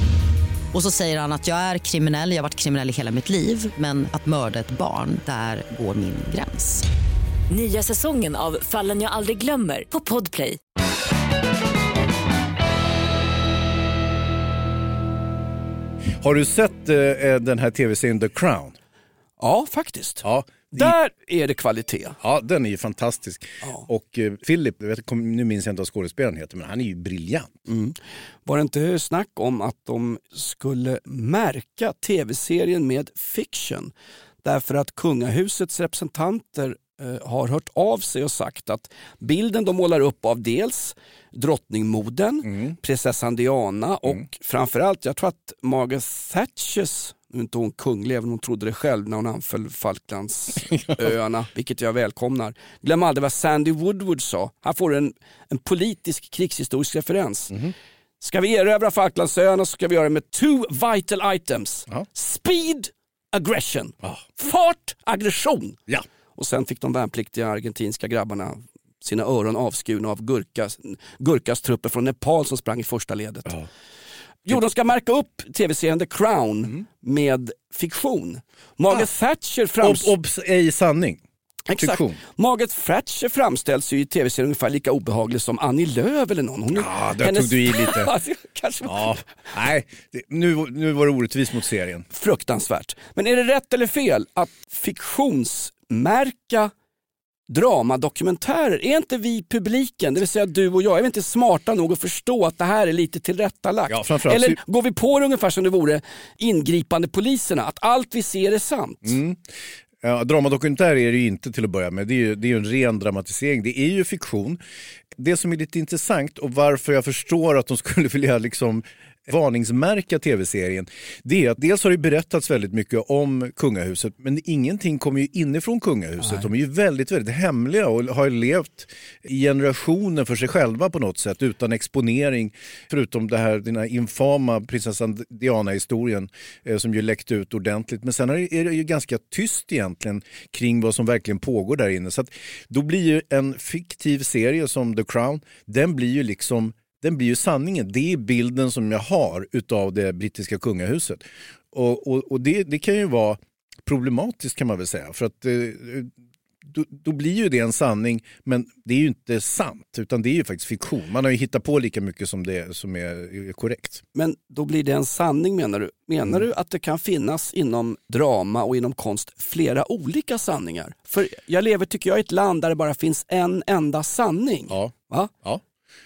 S8: Och så säger han att jag är kriminell, jag har varit kriminell i hela mitt liv men att mörda ett barn, där går min gräns.
S9: Nya säsongen av Fallen jag aldrig glömmer på Podplay.
S3: Har du sett eh, den här tv-serien The Crown?
S2: Ja, faktiskt.
S3: Ja,
S2: Där är det kvalitet.
S3: Ja, den är ju fantastisk. Och eh, Philip, jag vet, nu minns jag inte vad skådespelaren heter, men han är ju briljant.
S2: Mm. Var det inte snack om att de skulle märka tv-serien med fiction? Därför att kungahusets representanter eh, har hört av sig och sagt att bilden de målar upp av dels drottningmodern, prinsessan Diana och framförallt, jag tror att Margaret Thatchers nu är inte hon kunglig, även om hon trodde det själv när hon anföll Falklandsöarna, vilket jag välkomnar. Glöm aldrig vad Sandy Woodward sa. Här får du en, en politisk krigshistorisk referens. Ska vi erövra Falklandsöarna så ska vi göra det med two vital items. Speed, aggression. Fart, aggression.
S3: Ja.
S2: Och sen fick de värnpliktiga argentinska grabbarna sina öron avskurna av Gurkas, Gurkas trupper från Nepal som sprang i första ledet. Jo, de ska märka upp tv-serien The Crown med fiktion. Margaret Thatcher framstår...
S3: Ob, obs, ej sanning.
S2: Exakt.
S3: Fiktion.
S2: Margaret Thatcher framställs ju i tv-serien ungefär lika obehaglig som Annie Lööf eller någon. Hon
S3: Ja, där tog du i lite.
S2: Kanske
S3: Ja, nej, det, nu, nu var det orättvist mot serien.
S2: fruktansvärt. Men är det rätt eller fel att fiktionsmärka dramadokumentärer? Är inte vi publiken, det vill säga du och jag, är vi inte smarta nog att förstå att det här är lite tillrättalagt?
S3: Ja,
S2: eller går vi på det ungefär som det vore ingripande poliserna, att allt vi ser är sant?
S3: Mm. Ja, dramadokumentär är det ju inte till att börja med. Det är ju, det är ju en ren dramatisering. Det är ju fiktion. Det som är lite intressant och varför jag förstår att de skulle vilja liksom varningsmärka tv-serien, det är att dels har det berättats väldigt mycket om kungahuset, men ingenting kommer ju inifrån kungahuset. De är ju väldigt, väldigt hemliga och har levt i generationer för sig själva på något sätt, utan exponering. Förutom det här, den här infama prinsessan Diana-historien eh, som ju läckte ut ordentligt. Men sen är det, är det ju ganska tyst egentligen kring vad som verkligen pågår där inne. Så att då blir ju en fiktiv serie som The Crown, den blir ju liksom den blir ju sanningen. Det är bilden som jag har utav det brittiska kungahuset. Och, och, och det, det kan ju vara problematiskt kan man väl säga. För att eh, då, då blir ju det en sanning, men det är ju inte sant, utan det är ju faktiskt fiktion. Man har ju hittat på lika mycket som det som är, korrekt.
S2: Men då blir det en sanning menar du? Menar
S3: Mm.
S2: du att det kan finnas inom drama och inom konst flera olika sanningar? För jag lever tycker jag i ett land där det bara finns en enda sanning.
S3: Ja.
S2: Va?
S3: ja.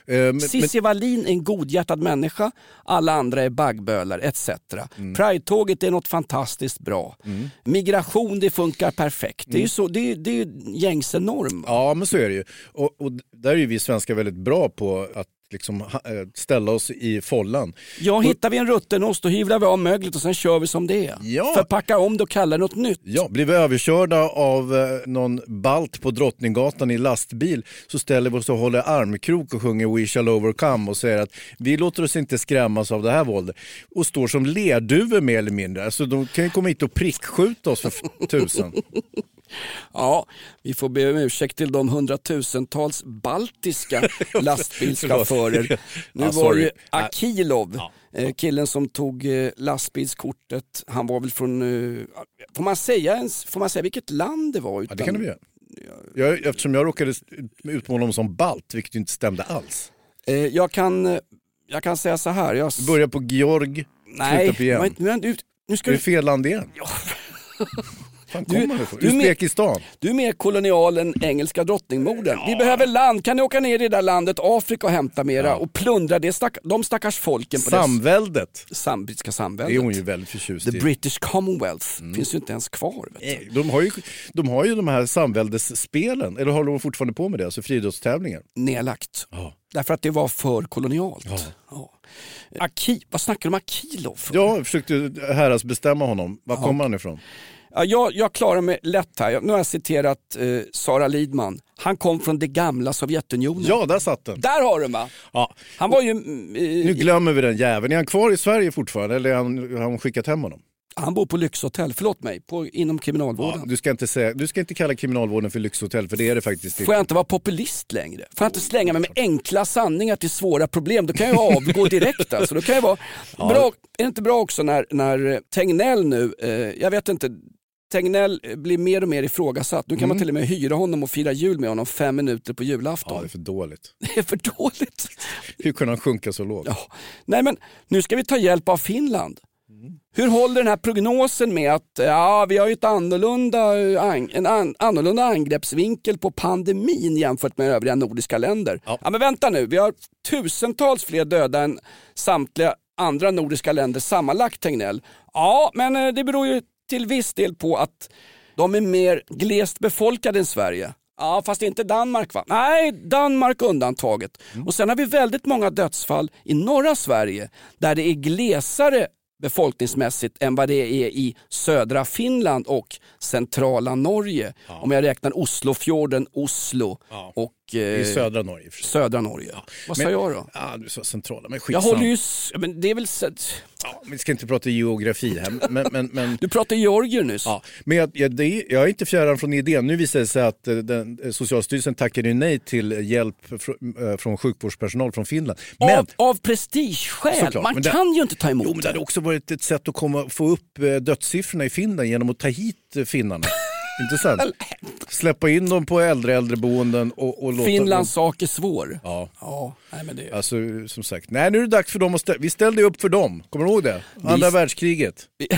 S3: Eh,
S2: Cissi Wallin är en godhjärtad människa, alla andra är baggbölar etc.
S3: Mm.
S2: Pride-tåget är något fantastiskt bra. Migration det funkar perfekt. Det är ju så, det är, det är gängse norm.
S3: Ja, men så är det ju. Och, och där är ju vi svenskar väldigt bra på att liksom eh, ställa oss i follan.
S2: Ja, hittar vi en rutten ost då hyvlar vi av möglet och sen kör vi som det är.
S3: Ja.
S2: Förpacka om det och kalla det något nytt.
S3: Ja, blir vi överkörda av eh, någon balt på Drottninggatan i lastbil så ställer vi oss och håller armkrok och sjunger We shall overcome och säger att vi låter oss inte skrämmas av det här våldet och står som lerduvor mer eller mindre. Alltså de kan ju komma hit och prickskjuta oss för tusen.
S2: Ja, vi får be om ursäkt till de hundratusentals baltiska lastbilschaufförer. Nu
S3: Ja,
S2: var det Akilov, eh, killen som tog eh, lastbilskortet. Han var väl från, eh, får man säga, ens, får man säga vilket land det var?
S3: Ja, det kan du göra. Jag, eftersom jag råkade utmåla honom som balt, vilket inte stämde alls.
S2: Jag, kan, jag kan säga så här. Jag,
S3: Du börjar på Georg,
S2: nej,
S3: slutar på igen.
S2: men, men, du, nu ska
S3: Är det
S2: du,
S3: fel land igen? Fan
S2: Du-
S3: kommer
S2: du
S3: Uzbekistan?
S2: du är mer kolonial än engelska drottningmodern. Vi behöver land, kan ni åka ner i det där landet Afrika och hämta mera och plundra det stack, de stackars folken på
S3: Samväldet.
S2: det sam, brittiska
S3: Det
S2: samväldet.
S3: är hon ju väldigt förtjust
S2: The
S3: i.
S2: British Commonwealth finns ju inte ens kvar.
S3: De har, ju, de har ju de här samväldesspelen, eller håller de fortfarande på med det? Alltså friidrottstävlingar.
S2: Nedlagt.
S3: Ja.
S2: Därför att det var för kolonialt. Ja. Aki, vad snackar du om Akilov? för?
S3: Jag försökte häradsbestämma honom. Var kommer han ifrån?
S2: Ja, jag, jag klarar mig lätt här. Nu har jag citerat eh, Sara Lidman. Han kom från det gamla Sovjetunionen.
S3: Ja, där satt den.
S2: Där har du va?
S3: Ja.
S2: Han var ju... eh,
S3: Nu glömmer vi den jäveln. Är han kvar i Sverige fortfarande eller har han skickat hem honom?
S2: han bor på lyxhotell, förlåt mig, på, inom kriminalvården.
S3: Ja, du, ska inte säga, du ska inte kalla kriminalvården för lyxhotell för det är det faktiskt
S2: Får
S3: inte.
S2: jag inte vara populist längre? Får jag inte slänga mig med enkla sanningar till svåra problem? Då kan jag avgå direkt alltså. Då kan jag vara bra, är det inte bra också när, när Tegnell nu, eh, jag vet inte, Tegnell eh, blir mer och mer ifrågasatt. Nu kan man till och med hyra honom och fira jul med honom fem minuter på
S3: Ja,
S2: julafton.
S3: det är för dåligt.
S2: Det är för dåligt.
S3: Hur kunde han sjunka så lågt?
S2: Ja. Nej men nu ska vi ta hjälp av Finland. Hur håller den här prognosen med att ja, vi har ju ett annorlunda, eh, en an, annorlunda angreppsvinkel på pandemin jämfört med övriga nordiska länder?
S3: Ja.
S2: men vänta nu, vi har tusentals fler döda än samtliga andra nordiska länder sammanlagt Tegnell. Ja, men eh, det beror ju till viss del på att de är mer glest befolkade än Sverige. Ja, fast inte Danmark va? Nej, Danmark undantaget. Och sen har vi väldigt många dödsfall i norra Sverige där det är glesare befolkningsmässigt än vad det är i södra Finland och centrala Norge. Om jag räknar Oslofjorden, Oslo och eh,
S3: I södra Norge. i och för sig.
S2: södra Norge. Vad sa
S3: Men-
S2: jag då?
S3: Ja, du sa centrala, men
S2: Jag
S3: skitsamma.
S2: håller ju... Men det är väl...
S3: ja, vi ska inte prata geografi här, men, men, men
S2: Du pratade Georgier nyss.
S3: Ja, men jag, jag, det, är- jag är inte fjärran från idén. Nu visar det sig att eh, den, eh, Socialstyrelsen tackade nej till hjälp fr, från sjukvårdspersonal från Finland. Men,
S2: Av, av prestigeskäl.
S3: Såklart,
S2: Man
S3: det-
S2: kan ju inte ta emot
S3: jo, men det hade också varit ett sätt att komma, få upp dödssiffrorna i Finland genom att ta hit finnarna. Inte sant? Släppa in dem på äldre äldreboenden och, och låta
S2: Finlands
S3: dem...
S2: sak är svår.
S3: Ja.
S2: Ja, nej men det...
S3: Alltså som sagt, nej nu är det dags för dem att ställa, vi ställde upp för dem, kommer du ihåg det? Andra världskriget.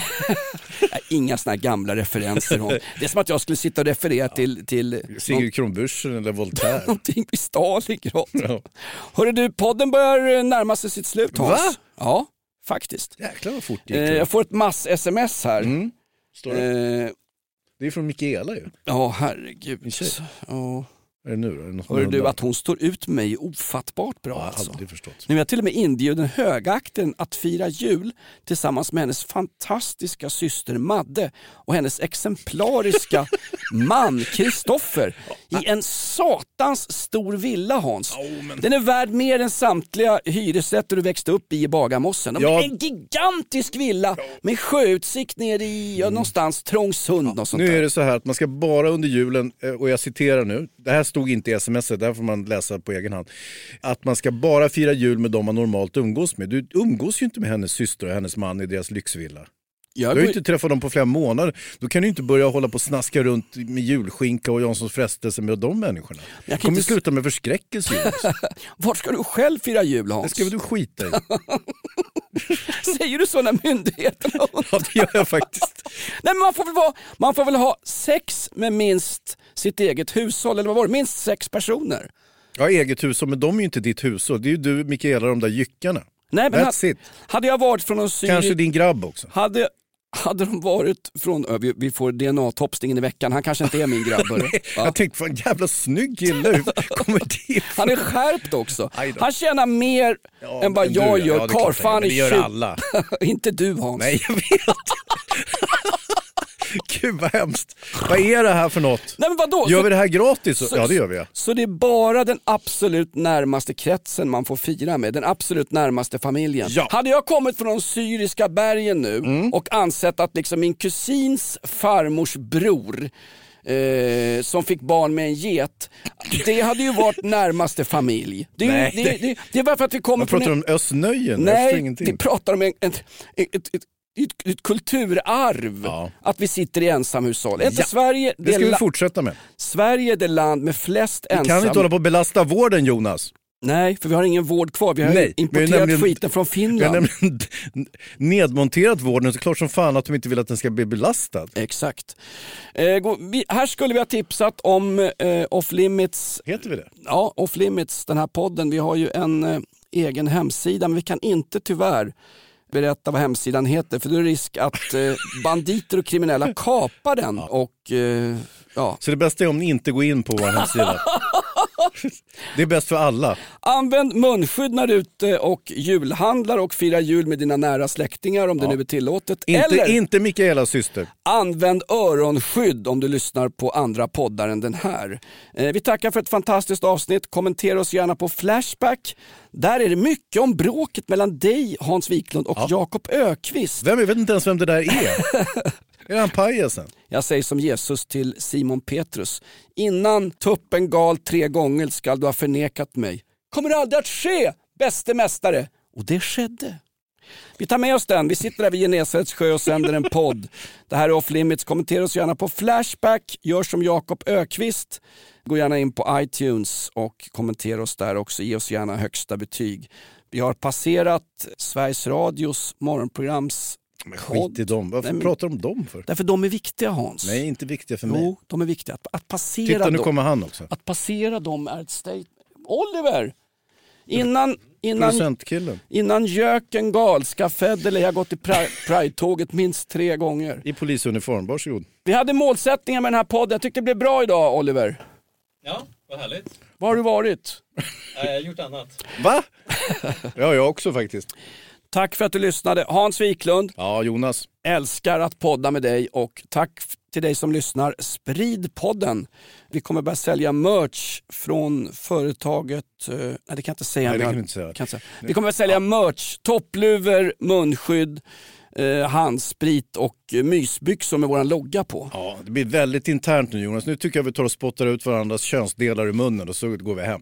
S2: Nej, Inga här gamla referenser. Hon. Det är som att jag skulle sitta och referera till, till
S3: Sigrid Kronbürsten eller Voltaire.
S2: någonting vid Stalingrad.
S3: Ja.
S2: Hörru du, podden börjar närma sig sitt slut Hans.
S3: Va?
S2: Ja, faktiskt.
S3: Jäklar vad fort det gick.
S2: Eh, jag får ett mass-sms här.
S3: Mm. Står det?
S2: Eh,
S3: det är från Mikaela ju.
S2: Ja, herregud.
S3: Min
S2: Ja.
S3: Är det nu då? Något med
S2: du, att hon står ut med mig ofattbart bra
S3: Ja,
S2: alltså.
S3: aldrig förstått.
S2: Nu är jag till och med inbjuden högakten att fira jul tillsammans med hennes fantastiska syster Madde och hennes exemplariska man Kristoffer i en satans stor villa Hans. Den är värd mer än samtliga hyresrätter du växte upp i i Bagarmossen. De
S3: Ja.
S2: en gigantisk villa med sjöutsikt ner i ja, någonstans Trångsund och sånt
S3: Nu är det så här att man ska bara under julen, eh, och jag citerar nu, det här stod inte i sms, det här får man läsa på egen hand. Att man ska bara fira jul med dem man normalt umgås med. Du umgås ju inte med hennes syster och hennes man i deras lyxvilla. Du
S2: Jag
S3: har ju inte träffat dem på flera månader. Då kan du inte börja hålla på och snaska runt med julskinka och Janssons frestelse med de människorna.
S2: Kan
S3: kommer
S2: inte
S3: sluta med förskräckelse.
S2: Vart ska du själv fira jul Hans?
S3: Det ska väl du skita i?
S2: Säger du så när myndigheterna
S3: Ja, det gör jag faktiskt.
S2: Nej, men man, får väl vara, man får väl ha sex med minst sitt eget hushåll, eller vad var det? Minst sex personer.
S3: Ja, eget hushåll, men de är ju inte ditt hushåll. Det är ju du, Mikaela, de där jyckarna.
S2: Nej, men
S3: That's
S2: ha,
S3: it.
S2: hade jag varit från
S3: Kanske
S2: syrisk...
S3: din grabb också.
S2: Hade, hade de varit från... Vi, får DNA-topsningen i veckan, han kanske inte är min grabb. Va?
S3: Jag tänkte, fan jävla snygg kille, hur kommer det
S2: Han är skärpt också. Han tjänar mer
S3: Ja,
S2: än vad jag
S3: ja,
S2: gör.
S3: han
S2: Karlfan är
S3: det gör
S2: 20.
S3: alla.
S2: inte du Hans.
S3: Nej, jag vet. Gud vad hemskt. Vad är det här för något?
S2: Nej, men vadå?
S3: Gör vi det här gratis?
S2: så-
S3: ja, det gör vi.
S2: Så det är bara den absolut närmaste kretsen man får fira med, den absolut närmaste familjen.
S3: Ja.
S2: Hade jag kommit från de syriska bergen nu och ansett att liksom min kusins farmors bror Eh, som fick barn med en get. Det hade ju varit närmaste familj. Det är,
S3: Nej,
S2: det,
S3: det-
S2: det, det är bara för att vi kommer
S3: Man pratar
S2: en...
S3: om Östnöjen,
S2: Nej, vi pratar om en, en, ett, ett, ett, ett, kulturarv.
S3: Ja.
S2: Att vi sitter i ensamhushåll. Är inte
S3: Ja,
S2: Sverige
S3: Det ska vi fortsätta med.
S2: Sverige är det land med flest
S3: Vi
S2: ensamma...
S3: kan inte hålla på och belasta vården Jonas.
S2: Nej, för vi har ingen vård kvar. Vi har
S3: Nej, vi har
S2: importerat
S3: nämligen-
S2: skiten från
S3: Vi har
S2: Finland.
S3: nedmonterat vården, så klart som fan att de inte vill att den ska bli belastad.
S2: Exakt. Eh, gå- vi, här skulle vi ha tipsat om eh, Off Limits,
S3: Heter vi det?
S2: ja, Off Limits, den här podden. Vi har ju en eh, egen hemsida, men vi kan inte tyvärr berätta vad hemsidan heter, för då är det risk att eh, banditer och kriminella kapar den. Och, eh, ja.
S3: Så det bästa är om ni inte går in på vår hemsida. Det är bäst för alla.
S2: Använd munskydd när du är ute och julhandlar och firar jul med dina nära släktingar om det nu är tillåtet.
S3: Inte,
S2: Eller
S3: inte Mikaelas syster.
S2: Använd öronskydd om du lyssnar på andra poddar än den här. Eh, vi tackar för ett fantastiskt avsnitt. Kommentera oss gärna på Flashback. Där är det mycket om bråket mellan dig, Hans Wiklund och Jakob Ökvist.
S3: Vem, jag vet inte ens vem det där är. är det han pajasen?
S2: Jag säger som Jesus till Simon Petrus. Innan tuppen gal tre gånger skall du ha förnekat mig. Kommer det aldrig att ske, bäste mästare? Och det skedde. Vi tar med oss den. Vi sitter där vid Genesarets sjö och sänder en podd. Det här är Off Limits. Kommentera oss gärna på Flashback. Gör som Jakob Ökvist. Gå gärna in på iTunes och kommentera oss där också. Ge oss gärna högsta betyg. Vi har passerat Sveriges Radios morgonprograms
S3: men skit i dem. Varför
S2: Nej, men-
S3: pratar du om dem för?
S2: Därför de är viktiga Hans.
S3: Nej, inte viktiga för mig.
S2: Jo, de är viktiga. Att, att passera
S3: Titta, nu
S2: dem.
S3: kommer han också.
S2: Att passera dem är ett statement. Oliver! Innan, innan, innan göken gal ska Federley ha gått i Pri- Pride-tåget minst tre gånger.
S3: I polisuniform, varsågod.
S2: Vi hade målsättningar med den här podden. Jag tyckte det blev bra idag Oliver.
S10: Ja, vad härligt.
S2: Var har du varit?
S10: Jag har gjort annat.
S3: Va? Ja, jag också faktiskt.
S2: Tack för att du lyssnade. Hans Wiklund,
S3: Ja, Jonas.
S2: älskar att podda med dig och tack till dig som lyssnar. Sprid podden. Vi kommer börja sälja merch från företaget, eh, nej det kan jag inte säga.
S3: Nej, det
S2: Vi
S3: kan du inte säga.
S2: kan säga. Vi kommer att sälja merch, toppluvor, munskydd, eh, handsprit och mysbyxor med våran logga på.
S3: Ja, det blir väldigt internt nu Jonas. Nu tycker jag vi tar och spottar ut varandras könsdelar i munnen och så går vi hem.